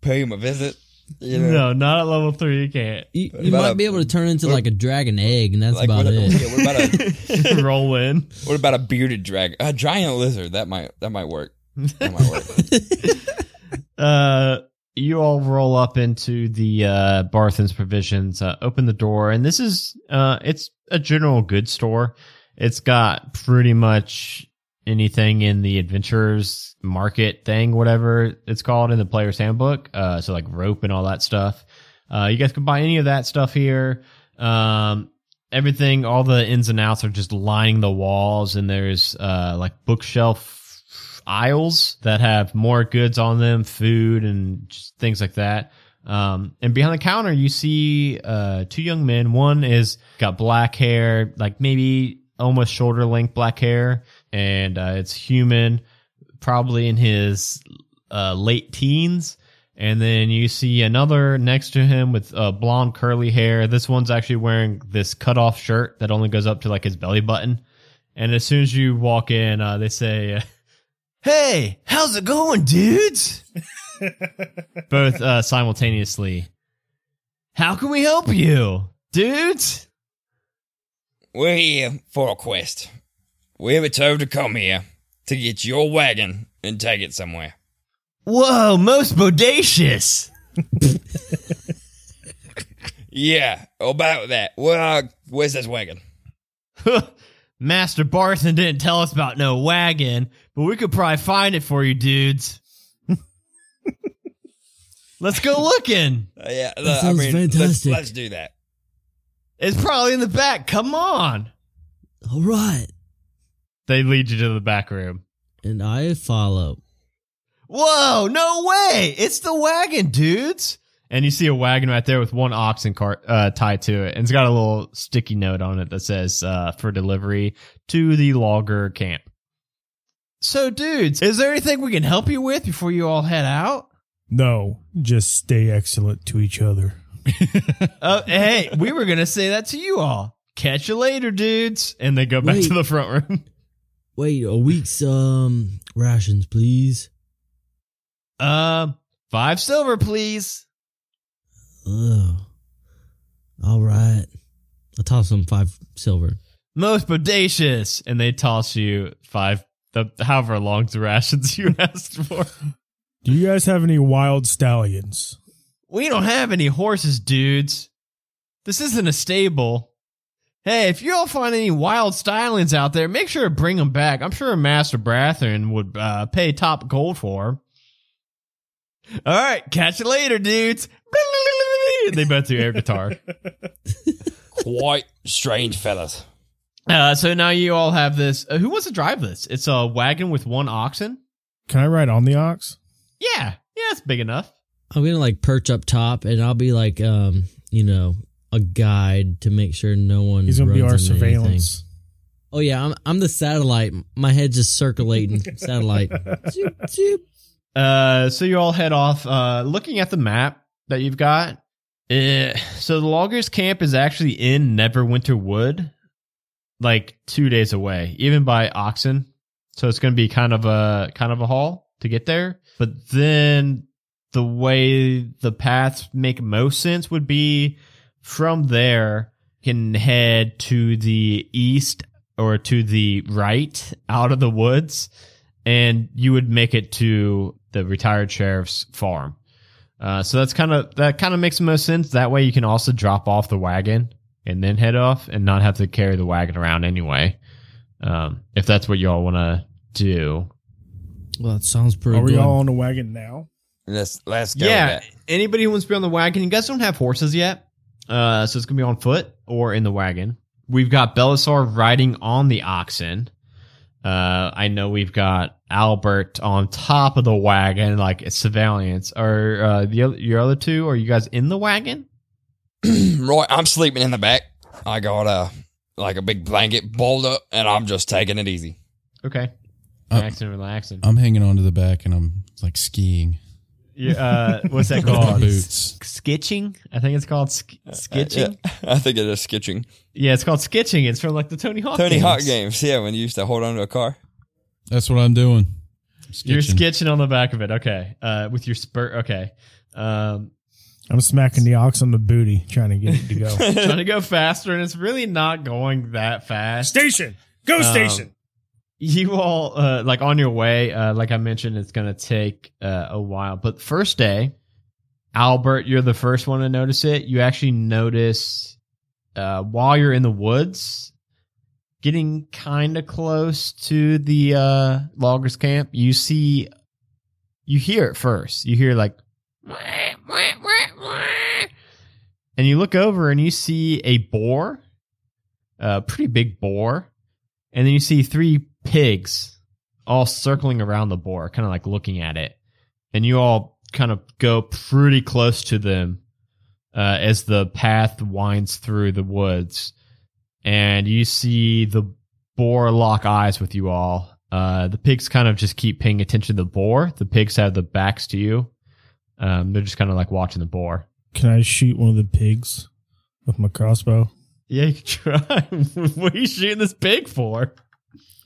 Speaker 3: pay him a visit. You know,
Speaker 1: No, not at level three. You can't.
Speaker 5: You, you might
Speaker 3: a-
Speaker 5: be able to turn into like a dragon egg, and that's
Speaker 3: like
Speaker 5: about
Speaker 3: what,
Speaker 5: it.
Speaker 3: yeah, what about a
Speaker 1: roll in.
Speaker 3: what about a bearded dragon? A giant lizard. That might that might work. That might work.
Speaker 1: Uh, you all roll up into the uh, Barthen's provisions. Uh, open the door, and this is uh, it's a general goods store. It's got pretty much anything in the adventurers market thing, whatever it's called in the player's handbook. Uh, so like rope and all that stuff. Uh, you guys can buy any of that stuff here. Um, everything, all the ins and outs are just lining the walls, and there's uh, like bookshelf aisles that have more goods on them, food and things like that. Um, and behind the counter, you see uh, two young men. One is got black hair, like maybe almost shoulder length black hair, and uh, it's human, probably in his uh, late teens. And then you see another next to him with uh, blonde curly hair. This one's actually wearing this cut off shirt that only goes up to like his belly button. And as soon as you walk in, uh, they say, Hey, how's it going, dudes? Both uh, simultaneously. How can we help you, dudes?
Speaker 3: We're here for a quest. We were told to come here to get your wagon and take it somewhere.
Speaker 1: Whoa, most bodacious.
Speaker 3: Yeah, about that. Well, uh, where's this wagon?
Speaker 1: Master Barthen didn't tell us about no wagon, but we could probably find it for you, dudes. Let's go looking.
Speaker 3: Uh, yeah,
Speaker 5: That
Speaker 3: I
Speaker 5: sounds
Speaker 3: mean, let's,
Speaker 5: fantastic.
Speaker 3: let's do that.
Speaker 1: It's probably in the back. Come on.
Speaker 5: All right,
Speaker 1: They lead you to the back room.
Speaker 5: and I follow.
Speaker 1: Whoa, no way. It's the wagon, dudes. And you see a wagon right there with one oxen cart uh, tied to it. And it's got a little sticky note on it that says uh, for delivery to the logger camp. So, dudes, is there anything we can help you with before you all head out?
Speaker 4: No, just stay excellent to each other.
Speaker 1: Uh, hey, we were going to say that to you all. Catch you later, dudes. And they go back
Speaker 5: Wait.
Speaker 1: to the front room.
Speaker 5: Wait, a week's um rations, please.
Speaker 1: Um, five silver, please.
Speaker 5: Oh, all right. I'll toss them five silver.
Speaker 1: Most bodacious. And they toss you five, the, however long the rations you asked for.
Speaker 4: Do you guys have any wild stallions?
Speaker 1: We don't have any horses, dudes. This isn't a stable. Hey, if you all find any wild stylings out there, make sure to bring them back. I'm sure Master Brathern would uh, pay top gold for them. All right, catch you later, dudes. They both do air guitar.
Speaker 3: Quite strange fellas.
Speaker 1: Uh, so now you all have this. Uh, who wants to drive this? It's a wagon with one oxen.
Speaker 4: Can I ride on the ox?
Speaker 1: Yeah, yeah, it's big enough.
Speaker 5: I'm gonna like perch up top, and I'll be like, um, you know, a guide to make sure no one.
Speaker 4: He's gonna be our
Speaker 5: runs into anything.
Speaker 4: surveillance.
Speaker 5: Oh yeah, I'm I'm the satellite. My head's just circulating satellite. Zoop, zoop.
Speaker 1: Uh, so you all head off. Uh, looking at the map that you've got. eh, so the loggers camp is actually in Neverwinter Wood, like two days away, even by oxen. So it's going to be kind of a kind of a haul to get there. But then the way the paths make most sense would be from there you can head to the east or to the right out of the woods and you would make it to the retired sheriff's farm. Uh, so that's kind of that kind of makes the most sense. That way, you can also drop off the wagon and then head off, and not have to carry the wagon around anyway. Um, if that's what y'all want to do.
Speaker 5: Well, that sounds pretty
Speaker 4: Are we
Speaker 5: good.
Speaker 4: all on the wagon now?
Speaker 3: Let's let's go.
Speaker 1: yeah. Anybody who wants to be on the wagon, you guys don't have horses yet, uh, so it's gonna be on foot or in the wagon. We've got Belisar riding on the oxen. Uh, I know we've got Albert on top of the wagon, like it's surveillance. Are uh, the other, your other two? Are you guys in the wagon?
Speaker 3: right, I'm sleeping in the back. I got a like a big blanket balled up, and I'm just taking it easy.
Speaker 1: Okay,
Speaker 6: Uh,
Speaker 1: relaxing, relaxing.
Speaker 6: I'm hanging onto the back and I'm like skiing.
Speaker 1: Yeah, uh, what's that called?
Speaker 6: boots.
Speaker 1: Skitching? I think it's called sk- skitching.
Speaker 3: Uh, Yeah, I think it is skitching.
Speaker 1: yeah. it's called skitching. It's from like the Tony Hawk.
Speaker 3: Tony
Speaker 1: games.
Speaker 3: Hawk games. Yeah, when you used to hold onto a car.
Speaker 6: That's what I'm doing.
Speaker 1: You're
Speaker 6: Skitching.
Speaker 1: skitching on the back of it. Okay. Uh, with your spurt. Okay. Um,
Speaker 4: I'm smacking the ox on the booty, trying to get it to go.
Speaker 1: trying to go faster, and it's really not going that fast.
Speaker 4: station, go
Speaker 1: Um,
Speaker 4: station.
Speaker 1: You all, uh, like on your way, uh, like I mentioned, it's going to take uh, a while. But first day, Albert, you're the first one to notice it. You actually notice uh, while you're in the woods, getting kind of close to the uh, loggers camp, you see, you hear it first. You hear like, and you look over and you see a boar, a pretty big boar, and then you see three pigs all circling around the boar, kind of like looking at it, and you all kind of go pretty close to them uh, as the path winds through the woods, and you see the boar lock eyes with you all. Uh, the pigs kind of just keep paying attention to the boar. The pigs have the backs to you. Um, they're just kind of like watching the boar.
Speaker 4: Can I shoot one of the pigs with my crossbow?
Speaker 1: Yeah, you can try. what are you shooting this pig for?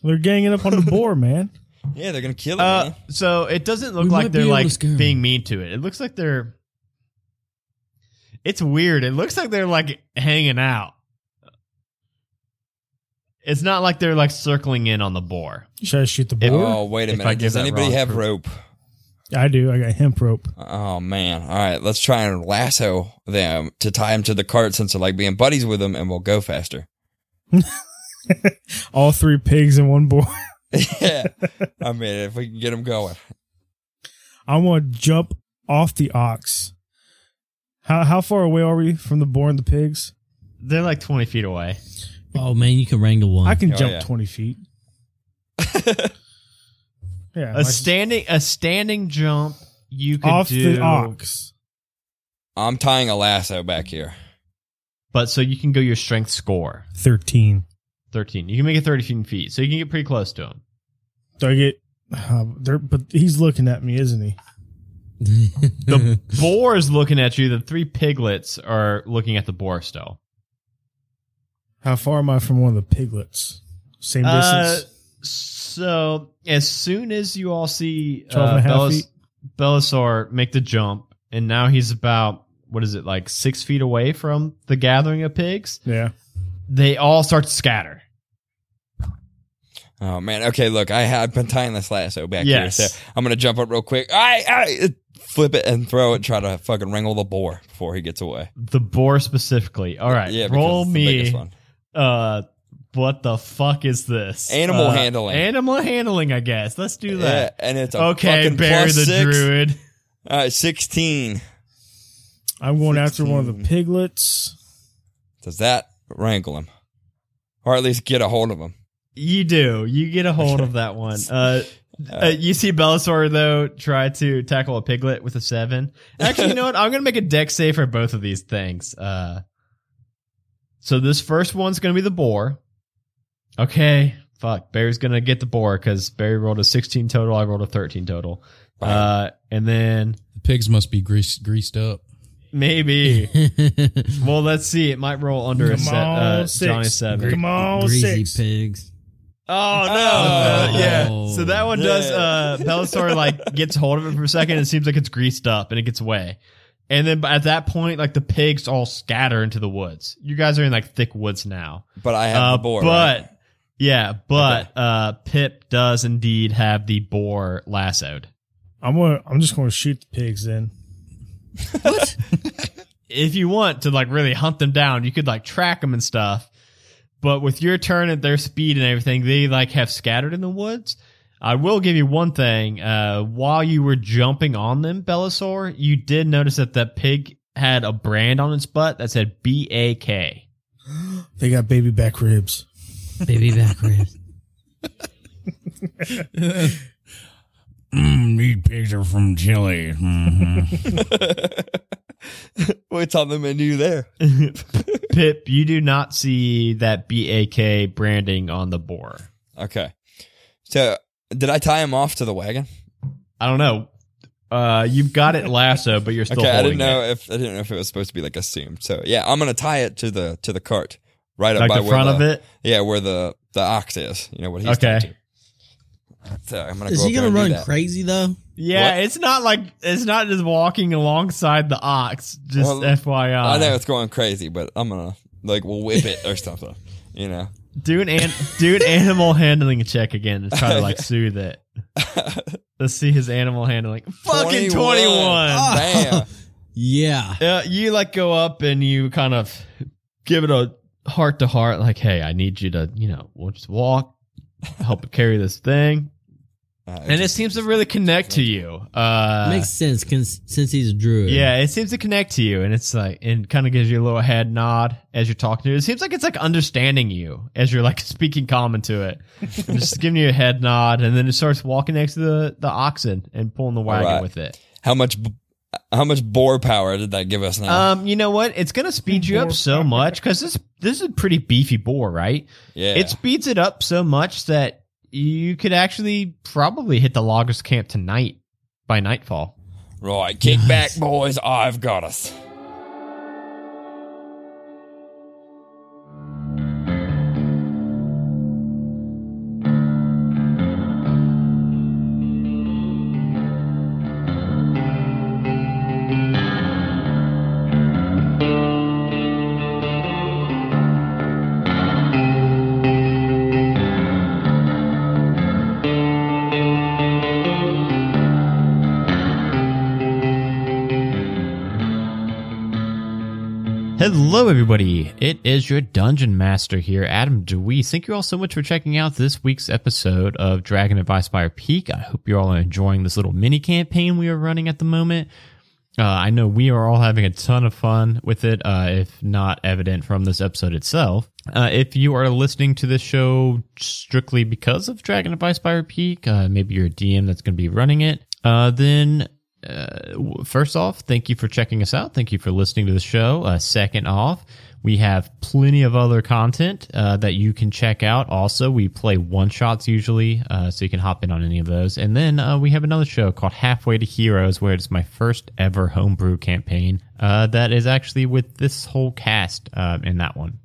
Speaker 4: They're ganging up on the boar, man.
Speaker 3: Yeah, they're gonna kill it.
Speaker 1: Uh,
Speaker 3: man.
Speaker 1: so it doesn't look
Speaker 5: We
Speaker 1: like
Speaker 5: might
Speaker 1: they're
Speaker 5: be able
Speaker 1: like
Speaker 5: scare 'em.
Speaker 1: being mean to it. It looks like they're. It's weird. It looks like they're like hanging out. It's not like they're like circling in on the boar.
Speaker 4: Should I shoot the boar?
Speaker 3: Oh wait a
Speaker 1: if I
Speaker 3: minute.
Speaker 1: give
Speaker 3: Does
Speaker 1: that
Speaker 3: anybody
Speaker 1: wrong
Speaker 3: have
Speaker 1: proof.
Speaker 3: rope?
Speaker 4: I do. I got hemp rope.
Speaker 3: Oh man! All right, let's try and lasso them to tie them to the cart since they're like being buddies with them, and we'll go faster.
Speaker 4: All three pigs and one boy.
Speaker 3: yeah, I mean if we can get them going.
Speaker 4: I want to jump off the ox. How how far away are we from the boar and the pigs?
Speaker 1: They're like twenty feet away.
Speaker 5: Oh man, you can wrangle one.
Speaker 4: I can
Speaker 3: Oh,
Speaker 4: jump
Speaker 3: yeah.
Speaker 4: twenty feet. yeah,
Speaker 1: A
Speaker 4: my-
Speaker 1: standing a standing jump. You could
Speaker 4: off
Speaker 1: do,
Speaker 4: the ox.
Speaker 3: I'm tying a lasso back here.
Speaker 1: but so you can go your strength score
Speaker 4: Thirteen.
Speaker 1: Thirteen. You can make it thirteen feet, so you can get pretty close to him.
Speaker 4: Do I get? Uh, there, but he's looking at me, isn't he?
Speaker 1: The boar is looking at you. The three piglets are looking at the boar still.
Speaker 4: How far am I from one of the piglets? Same
Speaker 1: Uh,
Speaker 4: distance.
Speaker 1: so as soon as you all see
Speaker 4: 12
Speaker 1: uh, Belis- Belisar make the jump, and now he's about what is it like six feet away from the gathering of pigs.
Speaker 4: yeah.
Speaker 1: They all start to scatter.
Speaker 3: Oh man. Okay, look, I have been tying this lasso back
Speaker 1: Yes.
Speaker 3: here, so I'm gonna jump up real quick. I, I flip it and throw it. Try to fucking wrangle the boar before he gets away.
Speaker 1: The boar specifically. All right,
Speaker 3: Yeah,
Speaker 1: roll
Speaker 3: it's the
Speaker 1: me.
Speaker 3: one.
Speaker 1: Uh, what the fuck is this?
Speaker 3: Animal
Speaker 1: Uh,
Speaker 3: handling.
Speaker 1: Animal handling. I guess. Let's do
Speaker 3: Yeah,
Speaker 1: that.
Speaker 3: and it's a
Speaker 1: okay,
Speaker 3: fucking
Speaker 1: Bear
Speaker 3: plus
Speaker 1: the
Speaker 3: six.
Speaker 1: druid.
Speaker 3: All right, sixteen.
Speaker 4: I'm going after one of the piglets.
Speaker 3: Does that wrangle him, or at least get a hold of him?
Speaker 1: You do. You get a hold of that one. Uh, Uh, you see Bellasaur though try to tackle a piglet with a seven. Actually, you know what? I'm gonna make a dex save for both of these things. Uh, so this first one's gonna be the boar. Okay, fuck. Barry's gonna get the boar because Barry rolled a 16 total. I rolled a 13 total. Uh, and then
Speaker 6: The pigs must be greased greased up.
Speaker 1: maybe. well, let's see. It might roll under a set. Uh,
Speaker 4: six.
Speaker 1: Johnny seven.
Speaker 4: Come on,
Speaker 5: Greasy
Speaker 4: six.
Speaker 5: pigs.
Speaker 1: Oh no!
Speaker 3: Oh.
Speaker 1: Uh, yeah. So that one does.
Speaker 3: Yeah.
Speaker 1: Uh, Bellasaur like gets hold of it for a second. And it seems like it's greased up and it gets away. And then at that point, like the pigs all scatter into the woods. You guys are in like thick woods now.
Speaker 3: But I have
Speaker 1: Uh,
Speaker 3: the boar.
Speaker 1: but
Speaker 3: right?
Speaker 1: yeah, but uh, Pip does indeed have the boar lassoed.
Speaker 4: I'm gonna. I'm just gonna shoot the pigs then. what?
Speaker 1: if you want to like really hunt them down, you could like track them and stuff. But with your turn at their speed and everything, they like have scattered in the woods. I will give you one thing. Uh, while you were jumping on them, Bellasaur, you did notice that that pig had a brand on its butt that said B A K.
Speaker 4: They got baby back ribs.
Speaker 5: Baby back ribs.
Speaker 2: Mm, these pigs are from Chile. hmm
Speaker 3: What's on the menu there?
Speaker 1: Pip, you do not see that B A K branding on the boar.
Speaker 3: Okay. So did I tie him off to the wagon?
Speaker 1: I don't know. Uh, you've got it lasso, but you're still
Speaker 3: okay, I didn't know
Speaker 1: it.
Speaker 3: if I didn't know if it was supposed to be like assumed. So yeah, I'm gonna tie it to the to the cart right up
Speaker 1: Like
Speaker 3: by
Speaker 1: the
Speaker 3: where
Speaker 1: front
Speaker 3: the,
Speaker 1: of it.
Speaker 3: Yeah, where the the ox is. You know what he's
Speaker 1: Okay.
Speaker 3: Tied to. So I'm gonna
Speaker 5: Is
Speaker 3: go
Speaker 5: he gonna run crazy though?
Speaker 1: Yeah,
Speaker 3: What?
Speaker 1: it's not like it's not just walking alongside the ox. Just
Speaker 3: Well,
Speaker 1: FYI,
Speaker 3: I know it's going crazy, but I'm gonna like we'll whip it or something. You know.
Speaker 1: Do an, an do an animal handling check again and try to like soothe it. Let's see his animal handling. Fucking
Speaker 3: 21.
Speaker 1: twenty one.
Speaker 3: Damn.
Speaker 5: Yeah.
Speaker 1: Uh, you like go up and you kind of give it a heart to heart, like, hey, I need you to, you know, we'll just walk, help carry this thing.
Speaker 3: Uh,
Speaker 1: And it seems to really connect to you. Uh,
Speaker 5: Makes sense cons- since he's a druid.
Speaker 1: Yeah, it seems to connect to you, and it's like, and kind of gives you a little head nod as you're talking to it. It seems like it's like understanding you as you're like speaking common to it, And just giving you a head nod, and then it starts walking next to the the oxen and pulling the wagon
Speaker 3: Alright.
Speaker 1: with it.
Speaker 3: how much b- how much boar power did that give us now?
Speaker 1: Um, you know what? It's gonna speed you up so much because this this is a pretty beefy boar, right?
Speaker 3: yeah.
Speaker 1: It speeds it up so much that you could actually probably hit the loggers camp tonight by nightfall.
Speaker 3: right. Kick back, boys. I've got us.
Speaker 1: Hello, everybody. It is your Dungeon Master here, Adam DeWeese. Thank you all so much for checking out this week's episode of Dragon of Icespire Peak. I hope you're all enjoying this little mini campaign we are running at the moment. Uh, I know we are all having a ton of fun with it, uh, if not evident from this episode itself. Uh, if you are listening to this show strictly because of Dragon of Icespire Peak, uh, maybe you're a DM that's going to be running it, uh, then uh, first off, thank you for checking us out. Thank you for listening to the show. Uh, second off, we have plenty of other content uh, that you can check out. Also, we play one shots usually, uh, so you can hop in on any of those. And then uh, we have another show called Halfway to Heroes, where it's my first ever homebrew campaign uh, that is actually with this whole cast uh, in that one.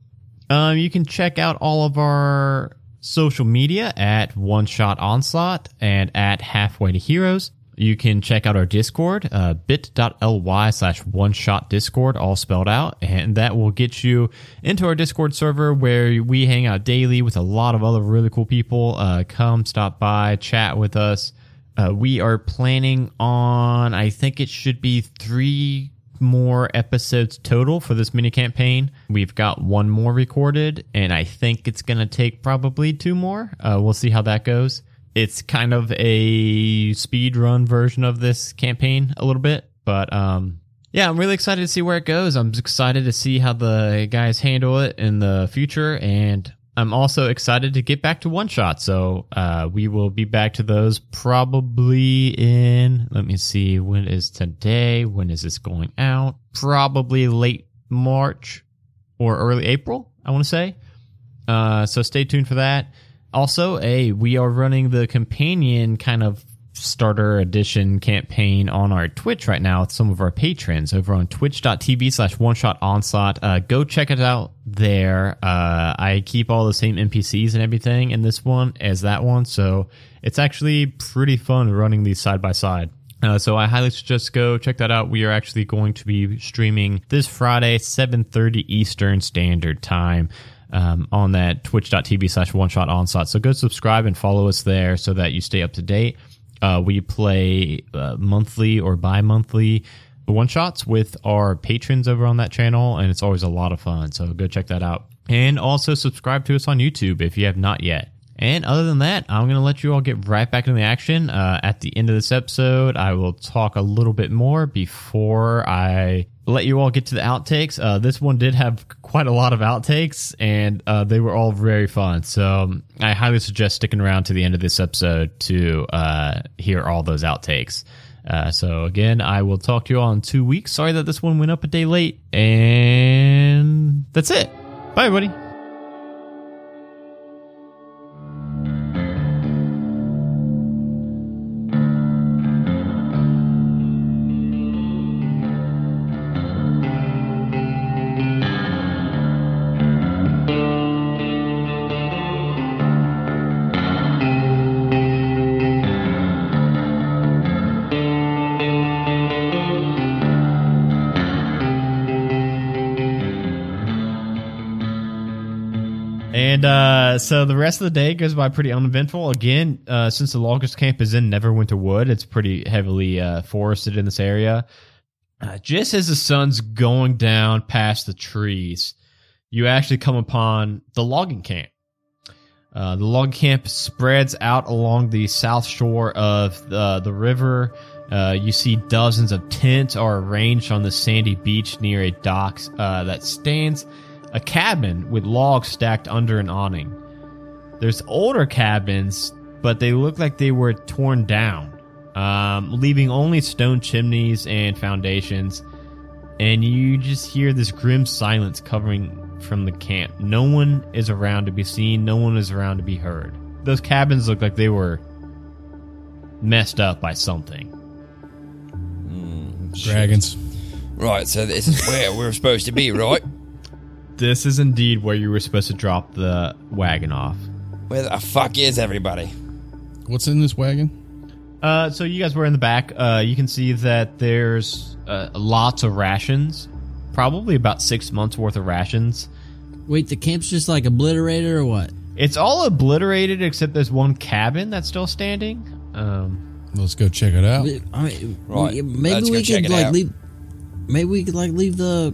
Speaker 1: Um, you can check out all of our social media at One Shot Onslaught and at Halfway to Heroes. You can check out our Discord, uh, bit.ly slash one shot Discord, all spelled out, and that will get you into our Discord server where we hang out daily with a lot of other really cool people. Uh, come stop by, chat with us. Uh, we are planning on, I think it should be three more episodes total for this mini campaign. We've got one more recorded, and I think it's going to take probably two more. Uh, we'll see how that goes. It's kind of a speed run version of this campaign a little bit, but um, yeah, I'm really excited to see where it goes. I'm excited to see how the guys handle it in the future, and I'm also excited to get back to one shot. So uh, we will be back to those probably in. Let me see. When is today? When is this going out? Probably late March or early April. I want to say. Uh, so stay tuned for that. Also, a we are running the companion kind of starter edition campaign on our Twitch right now with some of our patrons over on twitch.tv slash one shot onslaught. Uh, go check it out there. Uh, I keep all the same NPCs and everything in this one as that one. So it's actually pretty fun running these side by side. Uh, so I highly suggest go check that out. We are actually going to be streaming this Friday, 7.30 Eastern Standard Time. Um, on that twitch.tv slash one shot onslaught. So go subscribe and follow us there so that you stay up to date. Uh, we play uh, monthly or bi monthly one shots with our patrons over on that channel, and it's always a lot of fun. So go check that out. And also subscribe to us on YouTube if you have not yet. And other than that, I'm going to let you all get right back into the action. Uh, at the end of this episode, I will talk a little bit more before I let you all get to the outtakes. Uh, this one did have quite a lot of outtakes, and uh, they were all very fun. So um, I highly suggest sticking around to the end of this episode to uh, hear all those outtakes. Uh, so again, I will talk to you all in two weeks. Sorry that this one went up a day late, and that's it. Bye, everybody. So the rest of the day goes by pretty uneventful. Again, uh, since the longest camp is in Neverwinter Wood, it's pretty heavily uh, forested in this area. Uh, just as the sun's going down past the trees, you actually come upon the logging camp. Uh, the log camp spreads out along the south shore of the, the river. Uh, you see dozens of tents are arranged on the sandy beach near a dock uh, that stands a cabin with logs stacked under an awning. There's older cabins, but they look like they were torn down, um, leaving only stone chimneys and foundations. And you just hear this grim silence covering from the camp. No one is around to be seen, no one is around to be heard. Those cabins look like they were messed up by something.
Speaker 6: Dragons.
Speaker 3: Right, so this is where we're supposed to be, right?
Speaker 1: This is indeed where you were supposed to drop the wagon off.
Speaker 3: Where the fuck is everybody?
Speaker 6: What's in this wagon?
Speaker 1: Uh, so you guys were in the back. Uh, you can see that there's uh, lots of rations, probably about six months worth of rations.
Speaker 5: Wait, the camp's just like obliterated or what?
Speaker 1: It's all obliterated except there's one cabin that's still standing. Um,
Speaker 6: Let's go check it out.
Speaker 5: I mean,
Speaker 3: Right,
Speaker 5: we- maybe
Speaker 3: let's go
Speaker 5: we
Speaker 3: check
Speaker 5: could
Speaker 3: it
Speaker 5: like
Speaker 3: out.
Speaker 5: leave. Maybe we could like leave the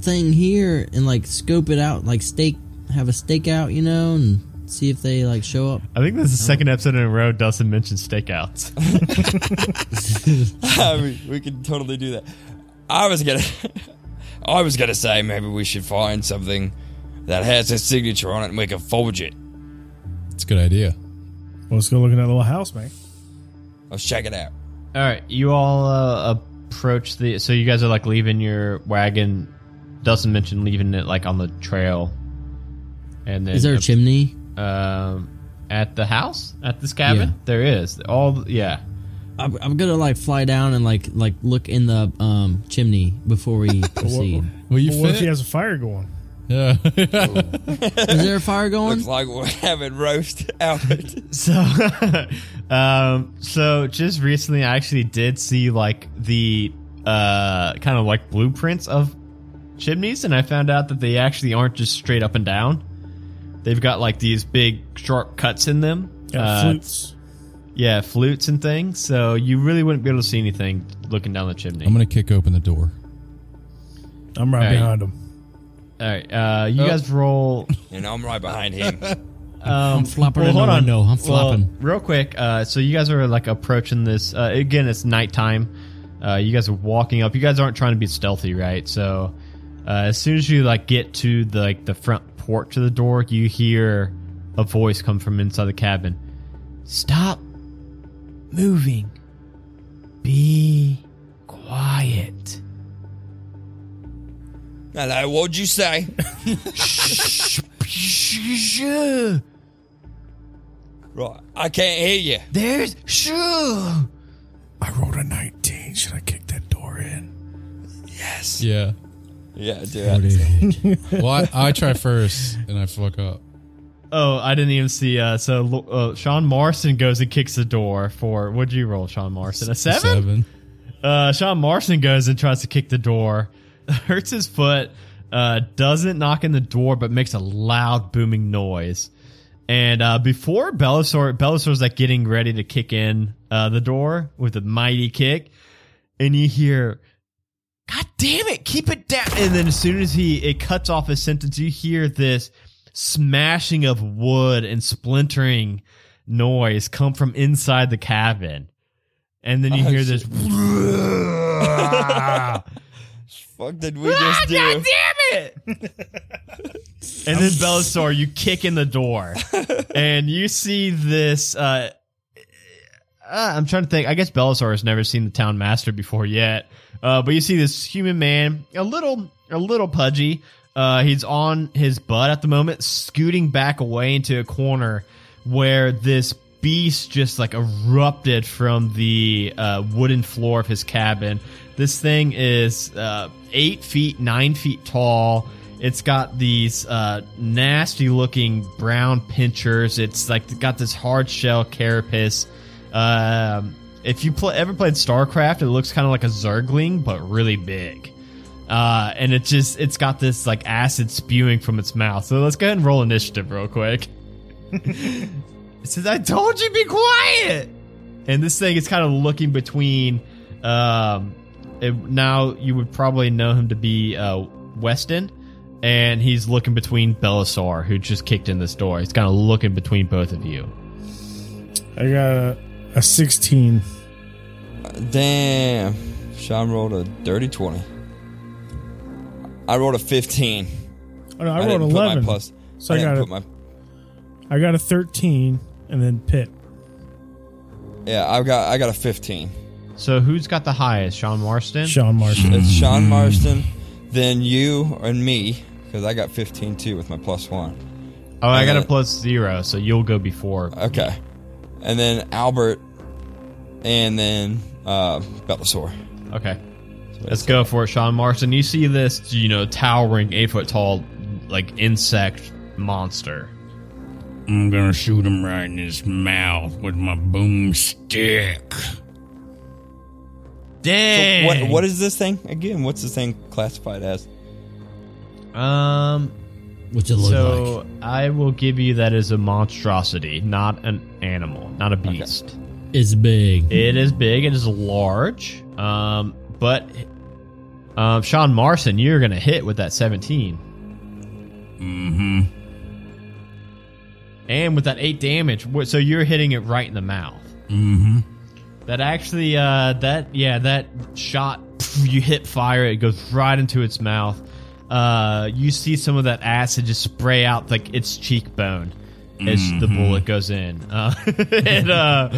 Speaker 5: thing here and like scope it out, like stake, have a stakeout, you know, and see if they like show up.
Speaker 1: I think this is the second episode in a row Dustin mentioned stakeouts.
Speaker 3: I mean, we could totally do that. I was gonna, I was gonna say maybe we should find something that has his signature on it and we can forge it.
Speaker 6: It's a good idea.
Speaker 4: Well, let's go look at that little house, man.
Speaker 3: Let's check it out.
Speaker 1: all right, you all uh, approach the. So you guys are like leaving your wagon. Dustin mentioned leaving it like on the trail. And then
Speaker 5: Is there a chimney?
Speaker 1: Um, at the house at this cabin?
Speaker 5: Yeah.
Speaker 1: There is all. Yeah.
Speaker 5: I'm, I'm gonna like fly down and like like look in the um chimney before we proceed.
Speaker 6: Will you
Speaker 4: Well, what if he has a fire going?
Speaker 6: Yeah.
Speaker 5: Is there a fire going?
Speaker 3: Looks like we're having roast out.
Speaker 1: So, um, so just recently, I actually did see like the uh kind of like blueprints of chimneys, and I found out that they actually aren't just straight up and down. They've got like these big sharp cuts in them.
Speaker 4: Got
Speaker 1: Uh,
Speaker 4: flutes.
Speaker 1: Yeah, flutes and things. So you really wouldn't be able to see anything looking down the chimney.
Speaker 6: I'm gonna kick open the door.
Speaker 4: I'm right
Speaker 1: Hey.
Speaker 4: behind him.
Speaker 1: All right, uh, you guys roll.
Speaker 3: and I'm right behind him.
Speaker 1: Um,
Speaker 5: flopping
Speaker 1: well, hold on.
Speaker 5: No, I'm
Speaker 1: Well,
Speaker 5: flopping.
Speaker 1: real quick. Uh, so you guys are like approaching this. Uh, again, it's nighttime. Uh, you guys are walking up. You guys aren't trying to be stealthy, right? So uh, as soon as you like get to the like the front torque to the door, you hear a voice come from inside the cabin. Stop moving. Be quiet.
Speaker 3: Hello, what'd you say? right, I can't hear you.
Speaker 1: There's sure.
Speaker 4: I rolled a 19. Should I kick that door in?
Speaker 3: Yes.
Speaker 6: Yeah.
Speaker 3: Yeah, do it.
Speaker 6: Well, I, I try first and I fuck up.
Speaker 1: Oh, I didn't even see. Uh, so uh, Sean Marston goes and kicks the door for. What'd you roll, Sean Marston? A seven.
Speaker 6: Seven.
Speaker 1: Uh, Sean Marston goes and tries to kick the door, hurts his foot, uh, doesn't knock in the door, but makes a loud booming noise. And uh, before Bellasaur, Bellasaur's like getting ready to kick in uh, the door with a mighty kick, and you hear, "God damn it, keep it down!" And then as soon as he it cuts off his sentence, you hear this smashing of wood and splintering noise come from inside the cabin. And then you
Speaker 3: Oh,
Speaker 1: hear
Speaker 3: shit.
Speaker 1: this.
Speaker 3: Fuck did we just do?
Speaker 1: Ah, God damn it! and then Bellasaur, you kick in the door, and you see this. Uh, uh, I'm trying to think. I guess Bellasaur has never seen the town master before yet, uh, but you see this human man, a little, a little pudgy. Uh, he's on his butt at the moment, scooting back away into a corner where this beast just like erupted from the uh, wooden floor of his cabin. This thing is uh, eight feet, nine feet tall. It's got these uh, nasty looking brown pinchers. It's like got this hard shell carapace. Um, if you play, ever played StarCraft, it looks kind of like a Zergling, but really big. Uh, and it just it's got this like acid spewing from its mouth. So let's go ahead and roll initiative real quick. it says, "I told you be quiet." And this thing is kind of looking between. Um, it, now you would probably know him to be uh, Wester, and he's looking between Belisar, who just kicked in this door. He's kind of looking between both of you.
Speaker 4: I got a, a 16.
Speaker 3: Damn. Sean rolled a dirty 20. I rolled a 15.
Speaker 4: Oh, no, I, rolled
Speaker 3: didn't put
Speaker 4: 11.
Speaker 3: my plus.
Speaker 4: So
Speaker 3: I
Speaker 4: I got
Speaker 3: put
Speaker 4: a,
Speaker 3: my.
Speaker 4: I got a 13 and then Pit.
Speaker 3: Yeah, I got I got a 15.
Speaker 1: So who's got the highest? Sean Marston.
Speaker 4: Sean Marston.
Speaker 3: It's Sean Marston, then you and me, because I got 15 too with my plus one.
Speaker 1: oh, I got a
Speaker 3: Uh,
Speaker 1: plus zero, so you'll go before.
Speaker 3: Okay. And then Albert, and then uh, Bellasaur.
Speaker 1: Okay. Let's go for it, Sean Marston. You see this, you know, towering, eight foot tall, like insect monster.
Speaker 2: I'm gonna shoot him right in his mouth with my boomstick.
Speaker 1: Dang.
Speaker 3: What what is this thing again? What's this thing classified as?
Speaker 1: Um.
Speaker 5: What's it look
Speaker 1: So
Speaker 5: like?
Speaker 1: I will give you that as a monstrosity, not an animal, not a beast.
Speaker 5: It's big.
Speaker 1: It is big. And It is large. Um, but um, Sean Marston, you're gonna hit with that 17,
Speaker 2: Mm-hmm.
Speaker 1: and with that eight damage. So you're hitting it right in the mouth.
Speaker 2: Mm-hmm.
Speaker 1: That actually, uh, that yeah, that shot. You hit fire. It goes right into its mouth. Uh, you see some of that acid just spray out like its cheekbone as the bullet goes in. Uh, and uh,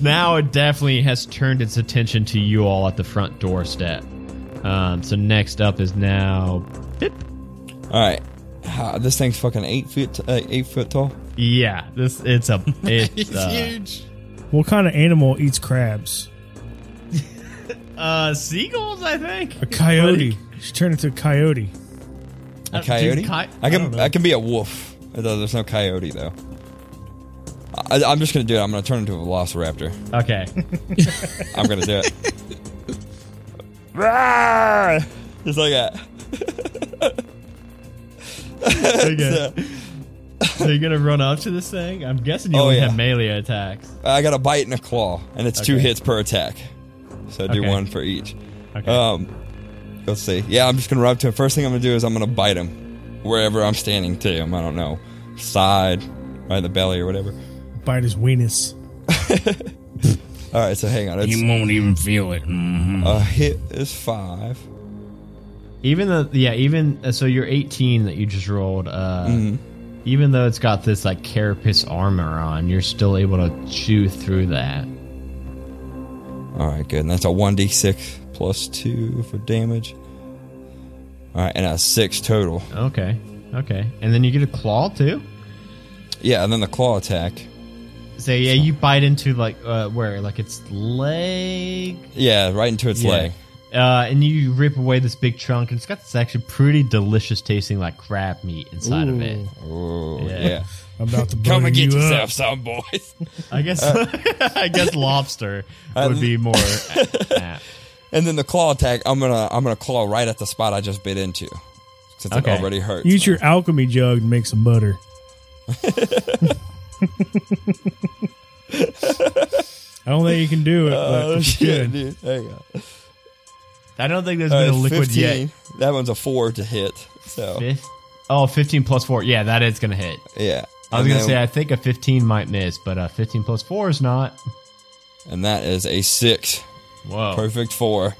Speaker 1: now it definitely has turned its attention to you all at the front doorstep. Um, so next up is now Pip.
Speaker 3: All right. Ah, this thing's fucking eight feet uh, eight foot tall.
Speaker 1: Yeah, this it's a it's uh,
Speaker 6: huge.
Speaker 4: What kind of animal eats crabs?
Speaker 1: uh seagulls, I think.
Speaker 4: A coyote. She turned into a coyote.
Speaker 3: A
Speaker 1: Uh,
Speaker 3: coyote.
Speaker 1: coy-
Speaker 3: I
Speaker 1: I
Speaker 3: can
Speaker 1: know.
Speaker 3: I, can be a wolf. There's no coyote though. I, I'm just gonna do it. I'm gonna turn into a velociraptor.
Speaker 1: Okay.
Speaker 3: I'm gonna do it. Rawr! Just like that.
Speaker 1: Okay. so you're gonna run up to this thing? I'm guessing you
Speaker 3: Oh,
Speaker 1: only
Speaker 3: yeah.
Speaker 1: have melee attacks.
Speaker 3: I got a bite and a claw, and it's two
Speaker 1: Okay.
Speaker 3: hits per attack. So I do
Speaker 1: Okay.
Speaker 3: one for each.
Speaker 1: Okay.
Speaker 3: Um, let's see. Yeah, I'm just gonna run up to him. First thing I'm gonna do is I'm gonna bite him wherever I'm standing to him. I don't know, side, right in the belly or whatever.
Speaker 4: Bite his weenus.
Speaker 3: All right, so hang on. It's
Speaker 2: He won't even feel it. Mm-hmm.
Speaker 3: a hit is five.
Speaker 1: Even though, yeah, even uh, so, you're 18 that you just rolled. Uh,
Speaker 3: Mm-hmm.
Speaker 1: Even though it's got this like carapace armor on, you're still able to chew through that.
Speaker 3: All right, good. And that's a 1d6 plus 2 for damage. All right, and a 6 total.
Speaker 1: Okay, okay, and then you get a claw too.
Speaker 3: Yeah, and then the claw attack.
Speaker 1: So yeah, you bite into like uh, where like its leg,
Speaker 3: Yeah, right into its
Speaker 1: Yeah.
Speaker 3: leg.
Speaker 1: uh, and you rip away this big chunk, and it's got this actually pretty delicious tasting like crab meat inside of it.
Speaker 3: Oh,
Speaker 1: Yeah.
Speaker 3: yeah.
Speaker 4: I'm about to
Speaker 3: Come
Speaker 4: butter
Speaker 3: and get
Speaker 4: you
Speaker 3: yourself
Speaker 4: up.
Speaker 3: some, boys.
Speaker 1: I guess I guess lobster would be more. apt.
Speaker 3: And then the claw attack, I'm gonna I'm gonna claw right at the spot I just bit into, since
Speaker 1: Okay.
Speaker 3: it already hurts.
Speaker 4: Use your alchemy jug to make some butter. I don't think you can do it,
Speaker 3: Oh
Speaker 4: you
Speaker 3: shit,
Speaker 4: should.
Speaker 3: dude! There you go.
Speaker 1: I don't think there's
Speaker 3: Uh,
Speaker 1: been a liquid
Speaker 3: 15.
Speaker 1: yet.
Speaker 3: That one's a four to hit. So
Speaker 1: Fif- Oh, 15 plus 4. Yeah, that is going to hit.
Speaker 3: yeah,
Speaker 1: I was
Speaker 3: And
Speaker 1: going to
Speaker 3: then-
Speaker 1: say, I think a 15 might miss, but uh, 15 plus 4 is not.
Speaker 3: and that is a six.
Speaker 1: Whoa.
Speaker 3: Perfect four.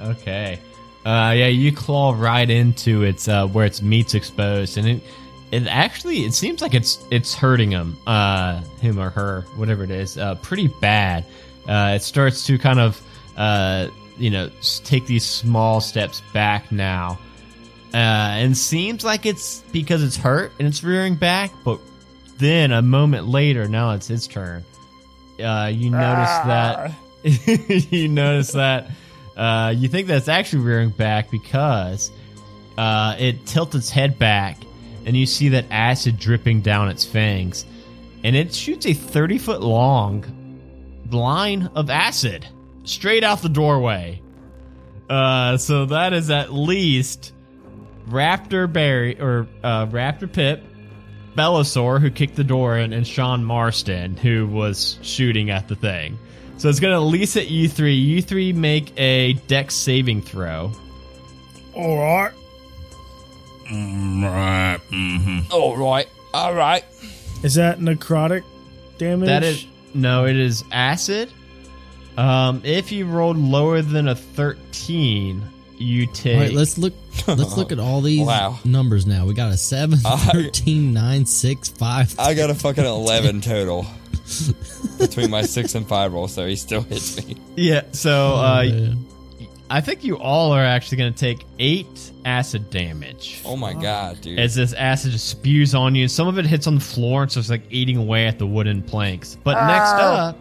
Speaker 1: Okay. Uh, yeah, you claw right into its uh, where its meat's exposed, and it it actually it seems like it's it's hurting him, uh, him or her, whatever it is, uh, pretty bad. Uh, it starts to kind of uh, you know take these small steps back now, uh, and seems like it's because it's hurt and it's rearing back, but then a moment later, now it's his turn. Uh, you notice that you notice that uh, you think that's actually rearing back because uh, it tilts its head back and you see that acid dripping down its fangs and it shoots a 30 foot long line of acid straight out the doorway uh, so that is at least raptor barry or uh, raptor pip Bellasaur, who kicked the door in, and Sean Marston, who was shooting at the thing. So it's going to at least hit you three. You three make a dex saving throw.
Speaker 4: All right.
Speaker 2: Mm, right. Mm-hmm.
Speaker 3: All right, all right.
Speaker 4: Is that necrotic damage?
Speaker 1: That is no, it is acid. Um, if you rolled lower than a thirteen, you take.
Speaker 5: All right, let's look. Let's look at all these
Speaker 3: Wow.
Speaker 5: numbers now. We got a 7,
Speaker 3: I-
Speaker 5: 13, 9, 6, 5.
Speaker 3: I got a fucking eleven total between my six and five roll, so he still hits me.
Speaker 1: yeah. So uh,
Speaker 5: man.
Speaker 1: I think you all are actually going to take eight acid damage.
Speaker 3: Oh my god, dude!
Speaker 1: as this acid just spews on you. Some of it hits on the floor, and so it's like eating away at the wooden planks. But next up,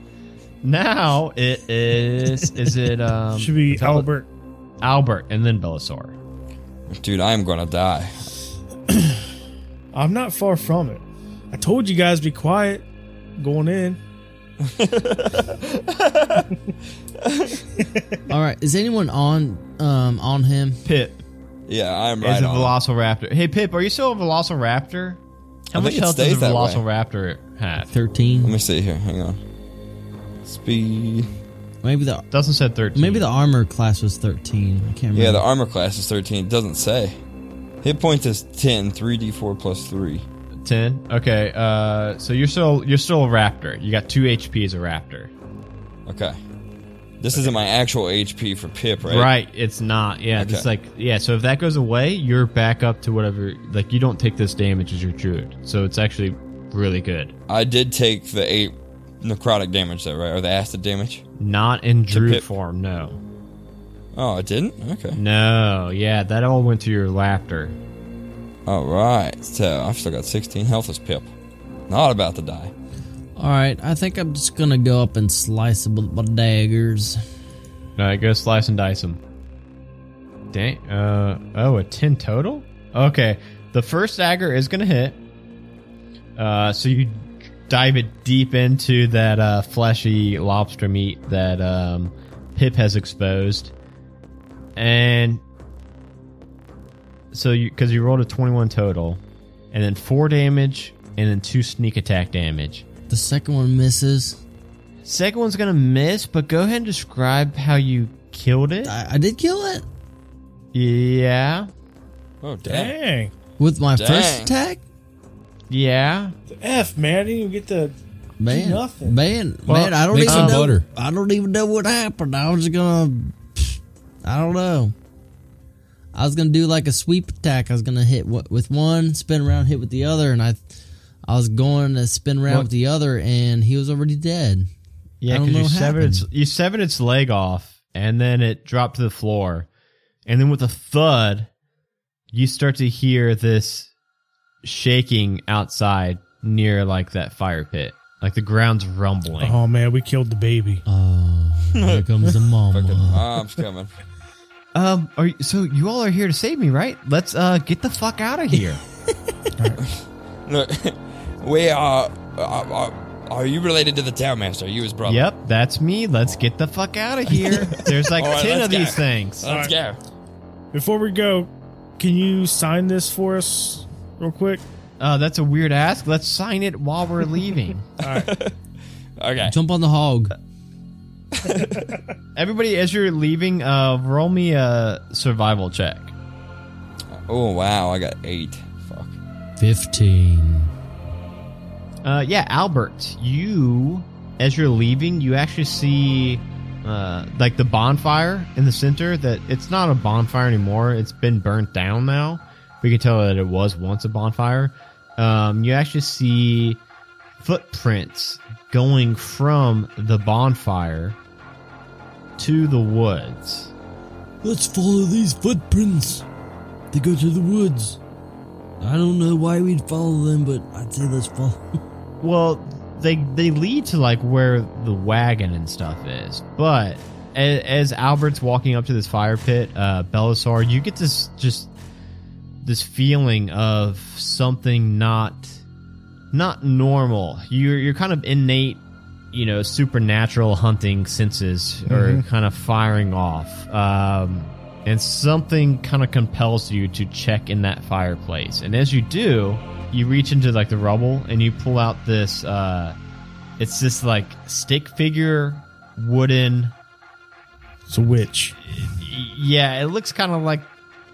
Speaker 1: now it is is it um
Speaker 4: Should be Albert.
Speaker 1: Albert and then Bellasaur.
Speaker 3: dude, I am gonna die.
Speaker 4: I'm not far from it. I told you guys be quiet going in.
Speaker 5: All right, is anyone on um on him?
Speaker 1: Pip
Speaker 3: Yeah, I am
Speaker 1: is
Speaker 3: right
Speaker 1: a
Speaker 3: on.
Speaker 1: Velociraptor. Hey Pip, are you still a Velociraptor? How
Speaker 3: I
Speaker 1: much
Speaker 3: think it
Speaker 1: health does a
Speaker 3: that way.
Speaker 1: Velociraptor have?
Speaker 3: Let
Speaker 5: 13.
Speaker 3: me see here. Hang on. Speed.
Speaker 5: Maybe the
Speaker 1: Doesn't say thirteen.
Speaker 5: maybe the armor class was 13. I can't remember.
Speaker 3: Yeah, the armor class is 13. It doesn't say. Hit points is 10, 3d4 plus 3.
Speaker 1: ten. Okay, uh, so you're still you're still a raptor. You got two HP as a raptor.
Speaker 3: Okay. This isn't my actual HP for Pip, right?
Speaker 1: Right. It's not. Yeah.
Speaker 3: Okay.
Speaker 1: It's like yeah. So if that goes away, you're back up to whatever. Like you don't take this damage as your druid. So it's actually really good.
Speaker 3: I did take the 8 necrotic damage, though, right? Or the acid damage?
Speaker 1: Not in druid form. No.
Speaker 3: Oh, it didn't? Okay.
Speaker 1: No. Yeah. That all went to your laughter.
Speaker 3: Alright. So I've still got 16 health as Pip. Not about to die.
Speaker 5: All right, I think I'm just gonna go up and slice them with my daggers.
Speaker 1: All right. Go slice and dice them. Dang. Uh. Oh, a ten total. Okay. The first dagger is gonna hit. Uh. So you dive it deep into that uh, fleshy lobster meat that um, Pip has exposed, and so you because you rolled a twenty-one total, and then four damage, and then two sneak attack damage.
Speaker 5: The second one misses.
Speaker 1: Second one's gonna miss, but go ahead and describe how you killed it.
Speaker 5: I, I did kill it
Speaker 1: Yeah,
Speaker 3: Oh, damn.
Speaker 4: Dang.
Speaker 5: with my
Speaker 3: Dang.
Speaker 5: first attack.
Speaker 1: yeah.
Speaker 4: The F, man. I didn't even get to
Speaker 5: Man,
Speaker 4: nothing.
Speaker 5: man,
Speaker 1: Well,
Speaker 5: man! I don't
Speaker 6: make
Speaker 5: even
Speaker 6: some
Speaker 5: know.
Speaker 6: butter.
Speaker 5: I don't even know what happened. I was just gonna. I don't know. I was gonna do like a sweep attack. I was gonna hit w- with one, spin around, hit with the other, and I, I was going to spin around
Speaker 1: What?
Speaker 5: with the other, and he was already dead.
Speaker 1: Yeah,
Speaker 5: don't
Speaker 1: because
Speaker 5: know
Speaker 1: you
Speaker 5: what
Speaker 1: severed its
Speaker 5: happened.
Speaker 1: you severed its leg off, and then it dropped to the floor, and then with a thud, you start to hear this shaking outside near like that fire pit, like the ground's rumbling.
Speaker 4: Oh man, we killed the baby.
Speaker 5: Oh, here comes the
Speaker 3: Fucking
Speaker 5: mama.
Speaker 3: mom's coming.
Speaker 1: Um, are you, so you all are here to save me, right? Let's uh get the fuck out of here.
Speaker 3: Look, we are. Uh, are, are you related to the town master? Are you his brother?
Speaker 1: yep, that's me. Let's get the fuck out of here. There's like
Speaker 3: All right,
Speaker 1: ten of
Speaker 3: go.
Speaker 1: these things.
Speaker 3: Let's go.
Speaker 4: Before we go, can you sign this for us real quick?
Speaker 1: Uh, that's a weird ask. Let's sign it while we're leaving.
Speaker 3: Okay.
Speaker 5: Jump on the hog.
Speaker 1: Everybody, as you're leaving, uh, roll me a survival check.
Speaker 3: Oh wow, I got eight. Fuck.
Speaker 5: Fifteen.
Speaker 1: Uh, yeah, Albert, you, as you're leaving, you actually see, uh, like the bonfire in the center. That it's not a bonfire anymore. It's been burnt down now. We can tell that it was once a bonfire. Um, you actually see footprints going from the bonfire to the woods.
Speaker 5: Let's follow these footprints. They go to the woods. I don't know why we'd follow them, but I'd say let's follow.
Speaker 1: Well, they they lead to like where the wagon and stuff is. But as, as Albert's walking up to this fire pit, uh, Belisar, you get this just this feeling of something not not normal. You're you're kind of innate, you know, supernatural hunting senses are kind of firing off. Um, and something kind of compels you to check in that fireplace. And as you do, you reach into like the rubble and you pull out this uh it's this like stick figure wooden
Speaker 4: It's a witch.
Speaker 1: yeah, it looks kind of like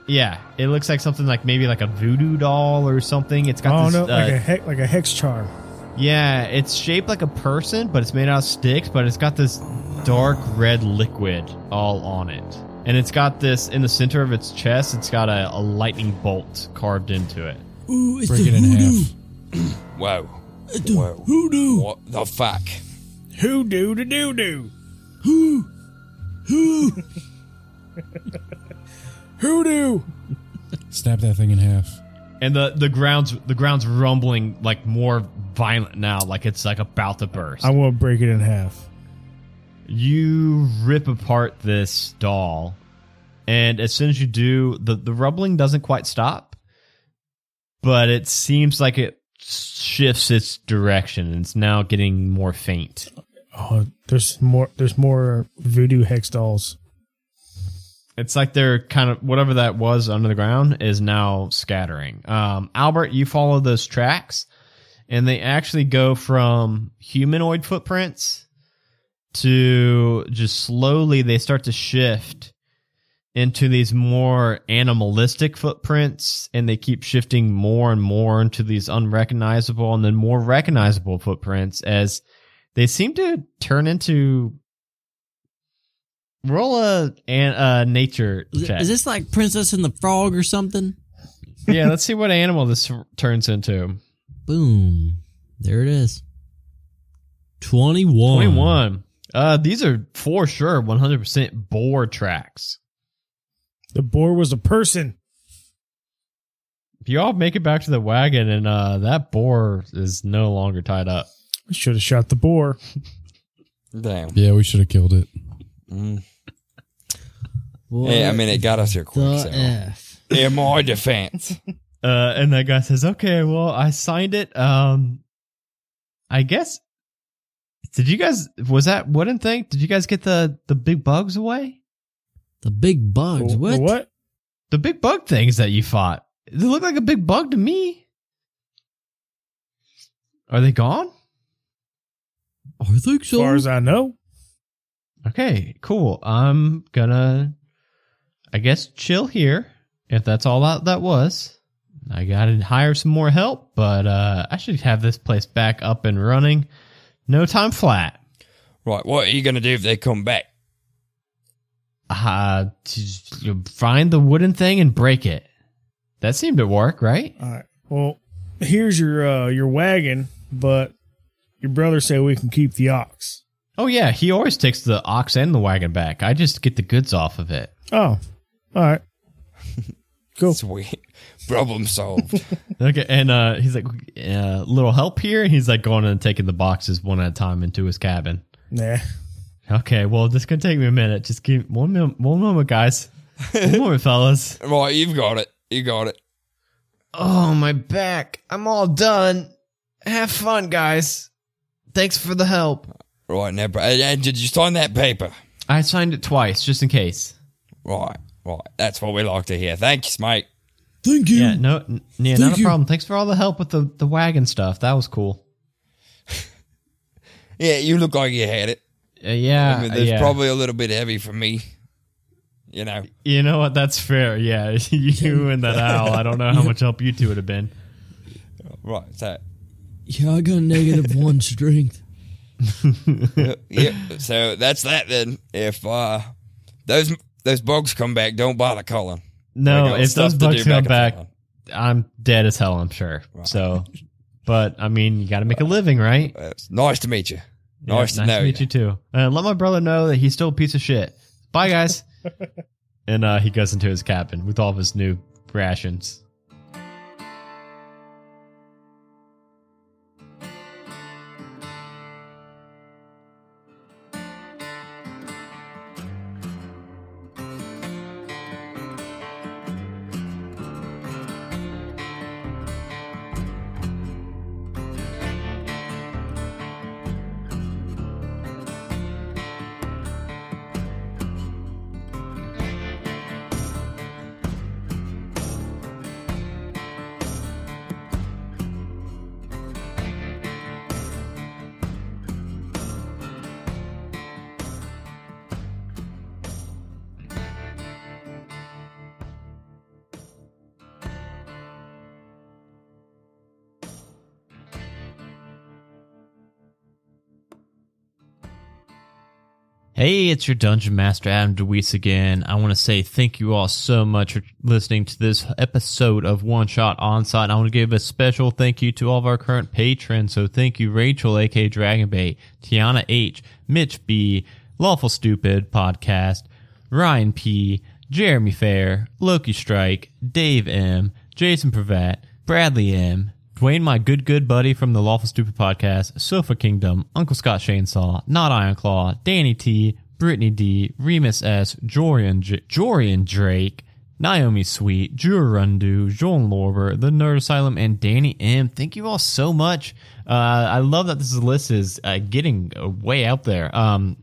Speaker 1: yeah, it looks like something like maybe like a voodoo doll or something. It's got
Speaker 4: Oh
Speaker 1: this
Speaker 4: no,
Speaker 1: uh,
Speaker 4: like a hex, like a hex charm.
Speaker 1: yeah, it's shaped like a person, but it's made out of sticks, but it's got this dark red liquid all on it. And it's got this in the center of its chest, it's got a, a lightning bolt carved into it.
Speaker 5: Ooh, it's
Speaker 6: Break
Speaker 5: the
Speaker 6: it in
Speaker 5: hoodoo.
Speaker 6: half.
Speaker 3: Whoa.
Speaker 5: It's the
Speaker 3: Whoa.
Speaker 5: hoodoo.
Speaker 3: What the fuck?
Speaker 4: Who do to do do?
Speaker 5: Who? Who?
Speaker 4: Hoodoo.
Speaker 6: Snap that thing in half.
Speaker 1: And the, the ground's the ground's rumbling like more violent now, like it's like about to burst.
Speaker 4: I want to break it in half.
Speaker 1: you rip apart this doll, and as soon as you do, the, the rumbling doesn't quite stop, but it seems like it shifts its direction and it's now getting more faint.
Speaker 4: Oh, there's more. There's more voodoo hex dolls.
Speaker 1: It's like they're kind of whatever that was under the ground is now scattering. Um, Albert, you follow those tracks, and they actually go from humanoid footprints to just slowly they start to shift into these more animalistic footprints, and they keep shifting more and more into these unrecognizable and then more recognizable footprints as they seem to turn into roll a, a nature check.
Speaker 5: is this like Princess and the Frog or something?
Speaker 1: yeah, let's see what animal this turns into.
Speaker 5: Boom. There it is. 21.
Speaker 1: 21. Uh, these are for sure 100% boar tracks.
Speaker 4: The boar was a person.
Speaker 1: If you all make it back to the wagon, and uh, that boar is no longer tied up.
Speaker 4: We should have shot the boar.
Speaker 3: Damn.
Speaker 6: Yeah, we should have killed it.
Speaker 3: Mm. Hey, I mean, it got us here quick.
Speaker 5: the
Speaker 3: So.
Speaker 5: F?
Speaker 3: In my defense.
Speaker 1: Uh, and that guy says, "Okay, well, I signed it. Um, I guess. Did you guys? Was that wooden thing? Did you guys get the the big bugs away?
Speaker 5: The big bugs. What?
Speaker 4: What?
Speaker 1: The big bug things that you fought? They look like a big bug to me. Are they gone?
Speaker 5: I think so.
Speaker 4: As far as I know,
Speaker 1: Okay, cool. I'm gonna, I guess, chill here. If that's all that that was, I gotta hire some more help, but uh, I should have this place back up and running. No time flat.
Speaker 3: Right. What are you going to do if they come back?
Speaker 1: Uh, to- you find the wooden thing and break it. That seemed to work, right?
Speaker 4: All right. Well, here's your uh, your wagon, but your brother said we can keep the ox.
Speaker 1: Oh yeah, he always takes the ox and the wagon back. I just get the goods off of it.
Speaker 4: Oh, all right. Cool.
Speaker 3: Sweet. Problem solved.
Speaker 1: Okay, and uh, he's like, uh, "Little help here." And he's like going and taking the boxes one at a time into his cabin.
Speaker 4: Nah.
Speaker 1: Okay, well, this gonna take me a minute. Just give one moment, one moment, guys. One moment, fellas.
Speaker 3: right, you've got it. You got it.
Speaker 1: Oh, my back. I'm all done. Have fun, guys. Thanks for the help.
Speaker 3: Right now, bro. And did you sign that paper?
Speaker 1: I signed it twice, just in case.
Speaker 3: Right, right. That's what we like to hear. Thanks, mate.
Speaker 4: Thank you.
Speaker 1: Yeah, no, n- yeah,
Speaker 4: Thank
Speaker 1: not a
Speaker 4: you.
Speaker 1: problem. Thanks for all the help with the, the wagon stuff. That was cool.
Speaker 3: Yeah, you look like you had it.
Speaker 1: Uh, yeah,
Speaker 3: I mean, there's
Speaker 1: yeah.
Speaker 3: probably a little bit heavy for me. You know.
Speaker 1: You know what? That's fair. Yeah, you and that owl. I don't know how much help you two would have been.
Speaker 3: Right. So,
Speaker 5: Yeah, I got negative one strength.
Speaker 3: yeah. So that's that then. If uh, those those bugs come back, don't bother calling.
Speaker 1: No, if those bugs come
Speaker 3: and
Speaker 1: back. I'm dead as hell. I'm sure. So, but I mean, you got to make a living, right?
Speaker 3: It's nice to meet you.
Speaker 1: Yeah,
Speaker 3: Nice to
Speaker 1: meet you too. Uh, let my brother know that he's still a piece of shit. Bye, guys. and uh, he goes into his cabin with all of his new rations. It's your Dungeon Master Adam DeWeese again. I want to say thank you all so much for listening to this episode of One Shot Onslaught. I want to give a special thank you to all of our current patrons. So thank you, Rachel, aka Dragonbait, Tiana H, Mitch B, Lawful Stupid Podcast, Ryan P, Jeremy Fair, Loki Strike, Dave M, Jason Pravat, Bradley M, Dwayne, my good, good buddy from the Lawful Stupid podcast, Sofa Kingdom, Uncle Scott Chainsaw, Not Ironclaw, Danny T, Brittany D, Remus S, Jorian, J- Jorian Drake, Naomi Sweet, Drew Rundu, Joan Lorber, The Nerd Asylum, and Danny M. Thank you all so much. Uh, I love that this list is uh, getting way out there. Um,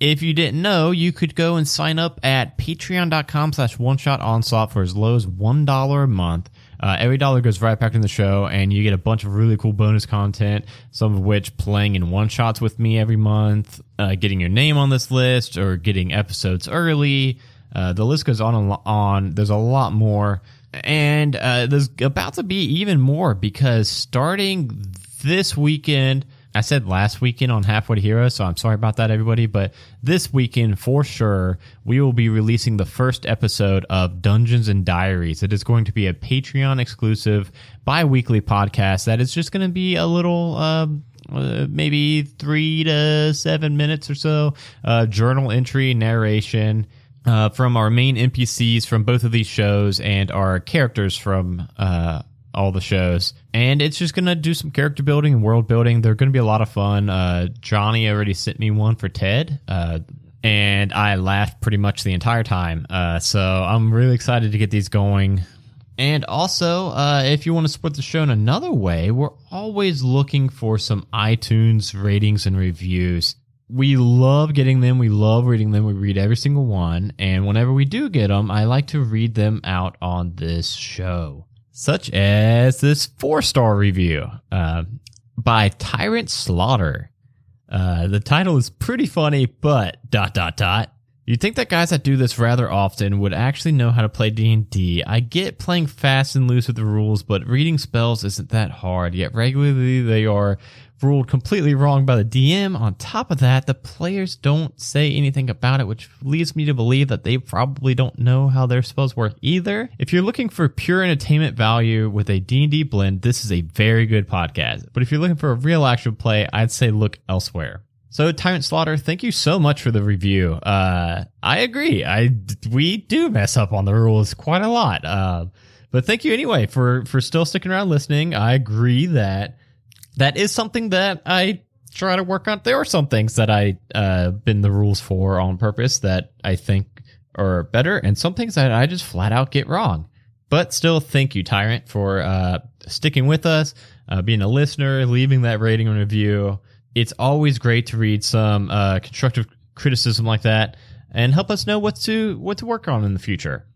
Speaker 1: if you didn't know, you could go and sign up at patreon.com slash one shot onslaught for as low as $1 a month. Uh, every dollar goes right back in the show, and you get a bunch of really cool bonus content, some of which playing in one shots with me every month, uh, getting your name on this list, or getting episodes early. Uh, the list goes on and on. There's a lot more. And uh, there's about to be even more because starting this weekend, I said last weekend on Halfway to Hero, so I'm sorry about that, everybody. But this weekend, for sure, we will be releasing the first episode of Dungeons and Diaries. It is going to be a Patreon exclusive bi weekly podcast that is just going to be a little. Um, uh, maybe three to seven minutes or so, uh, journal entry, narration, uh, from our main NPCs from both of these shows and our characters from uh, all the shows. And it's just going to do some character building and world building. They're going to be a lot of fun. Uh, Johnny already sent me one for Ted. Uh, and I laughed pretty much the entire time. Uh, so I'm really excited to get these going. And also, uh, if you want to support the show in another way, we're always looking for some iTunes ratings and reviews. We love getting them. We love reading them. We read every single one. And whenever we do get them, I like to read them out on this show, such as this four star review uh, by Tyrant Slaughter. Uh, the title is pretty funny, but dot dot dot. You'd think that guys that do this rather often would actually know how to play D&D. I get playing fast and loose with the rules, but reading spells isn't that hard, yet regularly they are ruled completely wrong by the DM. On top of that, the players don't say anything about it, which leads me to believe that they probably don't know how their spells work either. If you're looking for pure entertainment value with a D&D blend, this is a very good podcast. But if you're looking for a real actual play, I'd say look elsewhere. So Tyrant Slaughter, thank you so much for the review. Uh, I agree. I we do mess up on the rules quite a lot. Uh, but thank you anyway for for still sticking around listening. I agree that that is something that I try to work on. There are some things that I uh bend the rules for on purpose that I think are better, and some things that I just flat out get wrong. But still, thank you, Tyrant, for uh, sticking with us, uh, being a listener, leaving that rating and review. It's always great to read some uh, constructive criticism like that and help us know what to what to work on in the future.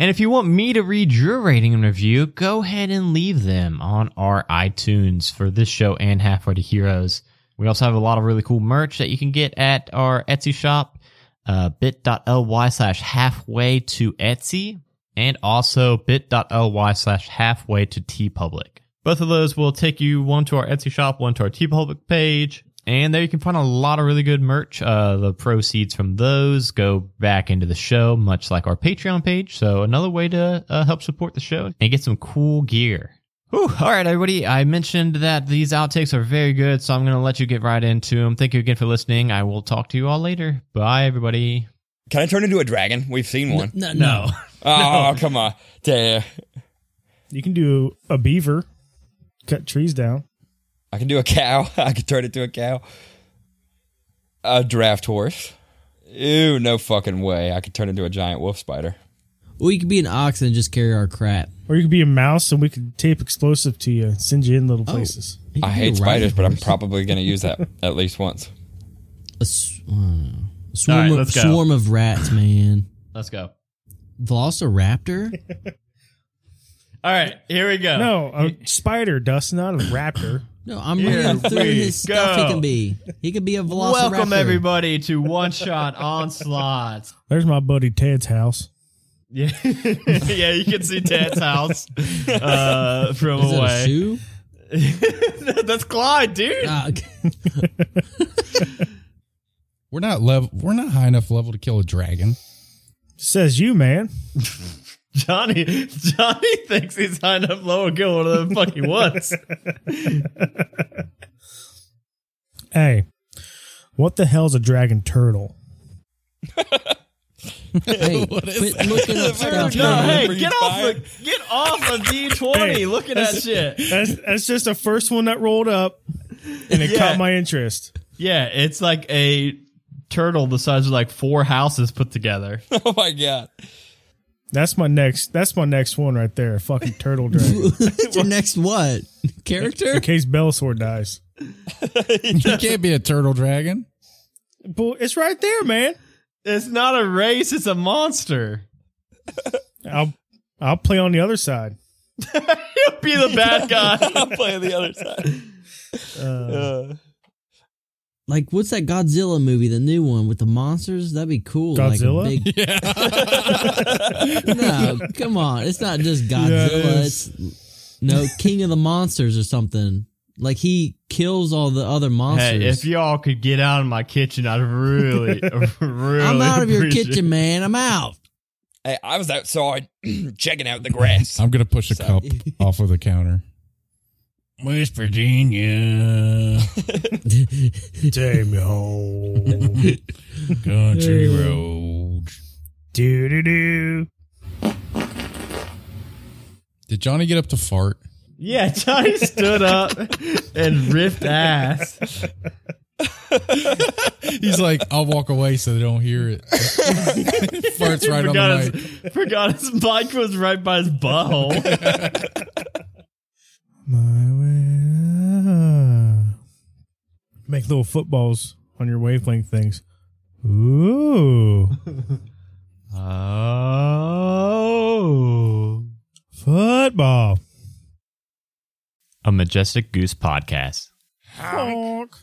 Speaker 1: And if you want me to read your rating and review, go ahead and leave them on our iTunes for this show and Halfway to Heroes. We also have a lot of really cool merch that you can get at our Etsy shop, uh, bit.ly slash halfway to Etsy, and also bit.ly slash halfway to TeePublic. Both of those will take you one to our Etsy shop, one to our TeePublic page, and there you can find a lot of really good merch. Uh, the proceeds from those go back into the show, much like our Patreon page. So another way to uh, help support the show and get some cool gear. Whew. All right, everybody. I mentioned that these outtakes are very good, so I'm going to let you get right into them. Thank you again for listening. I will talk to you all later. Bye, everybody.
Speaker 3: Can I turn into a dragon? We've seen one.
Speaker 5: No, no.
Speaker 3: Oh, come on. Damn.
Speaker 4: You can do a beaver, cut trees down.
Speaker 3: I can do a cow. I can turn it to a cow. A draft horse. Ew, no fucking way. I could turn into a giant wolf spider.
Speaker 5: Well, you could be an ox and just carry our crap.
Speaker 4: Or you could be a mouse and we could tape explosive to you and send you in little oh, places.
Speaker 5: He
Speaker 3: I hate
Speaker 5: a riding
Speaker 3: spiders, but I'm probably going to use that at least once.
Speaker 5: a, s- I don't. A swarm,
Speaker 1: All right,
Speaker 5: of, swarm of rats, man.
Speaker 1: Let's go.
Speaker 5: Velociraptor?
Speaker 1: All right, here we go.
Speaker 4: No, a spider, Dustin, not a raptor.
Speaker 5: No, I'm
Speaker 1: Here
Speaker 5: reading through
Speaker 1: we
Speaker 5: his stuff he can be. He could be a velociraptor.
Speaker 1: Welcome everybody to One Shot Onslaught.
Speaker 4: There's my buddy Ted's house.
Speaker 1: Yeah, yeah, you can see Ted's house uh, from
Speaker 5: Is it a
Speaker 1: away.
Speaker 5: shoe?
Speaker 1: That's Clyde, dude.
Speaker 5: Okay.
Speaker 6: We're not level. We're not high enough level to kill a dragon.
Speaker 4: Says you, man.
Speaker 1: Johnny, Johnny thinks he's high enough low and kill one of them fucking wants.
Speaker 4: Hey, what the hell's a dragon turtle?
Speaker 5: hey, quit looking up stuff.
Speaker 1: No,
Speaker 5: man.
Speaker 1: hey, get off,
Speaker 3: fired?
Speaker 1: of, get off of D20
Speaker 4: Hey,
Speaker 1: looking at shit.
Speaker 4: That's, that's just the first one that rolled up, and it
Speaker 1: Yeah.
Speaker 4: caught my interest.
Speaker 1: Yeah, it's like a turtle the size of like four houses put together.
Speaker 3: oh my god.
Speaker 4: That's my next. That's my next one right there. A fucking turtle dragon.
Speaker 5: What's your next what? Character?
Speaker 4: In case Bellasaur dies.
Speaker 6: You can't be a turtle dragon.
Speaker 4: But it's right there, man.
Speaker 1: It's not a race, it's a monster.
Speaker 4: I'll I'll play on the other side.
Speaker 1: He'll be the bad guy.
Speaker 3: I'll play on the other side. Uh,
Speaker 5: Like, what's that Godzilla movie, the new one with the monsters? That'd be cool.
Speaker 4: Godzilla?
Speaker 5: Like a big... no, come on. It's not just Godzilla.
Speaker 4: Yes.
Speaker 5: It's no King of the Monsters or something. Like he kills all the other monsters.
Speaker 1: Hey, if y'all could get out of my kitchen, I'd really, really.
Speaker 5: I'm out of your
Speaker 1: appreciate-
Speaker 5: kitchen, man. I'm out.
Speaker 3: hey, I was outside checking out the grass.
Speaker 6: I'm gonna push a
Speaker 3: So-
Speaker 6: cup off of the counter.
Speaker 2: West Virginia,
Speaker 4: Take me home.
Speaker 2: country roads.
Speaker 4: do do do.
Speaker 6: Did Johnny get up to fart?
Speaker 1: Yeah, Johnny stood up and ripped ass.
Speaker 6: He's like, I'll walk away so they don't hear it. Farts right on
Speaker 1: forgot,
Speaker 6: the mic.
Speaker 1: his, forgot his mic was right by his butthole.
Speaker 4: My way. Make little footballs on your wavelength things. Ooh,
Speaker 1: oh.
Speaker 4: football.
Speaker 1: A Majestic Goose podcast.
Speaker 4: Honk.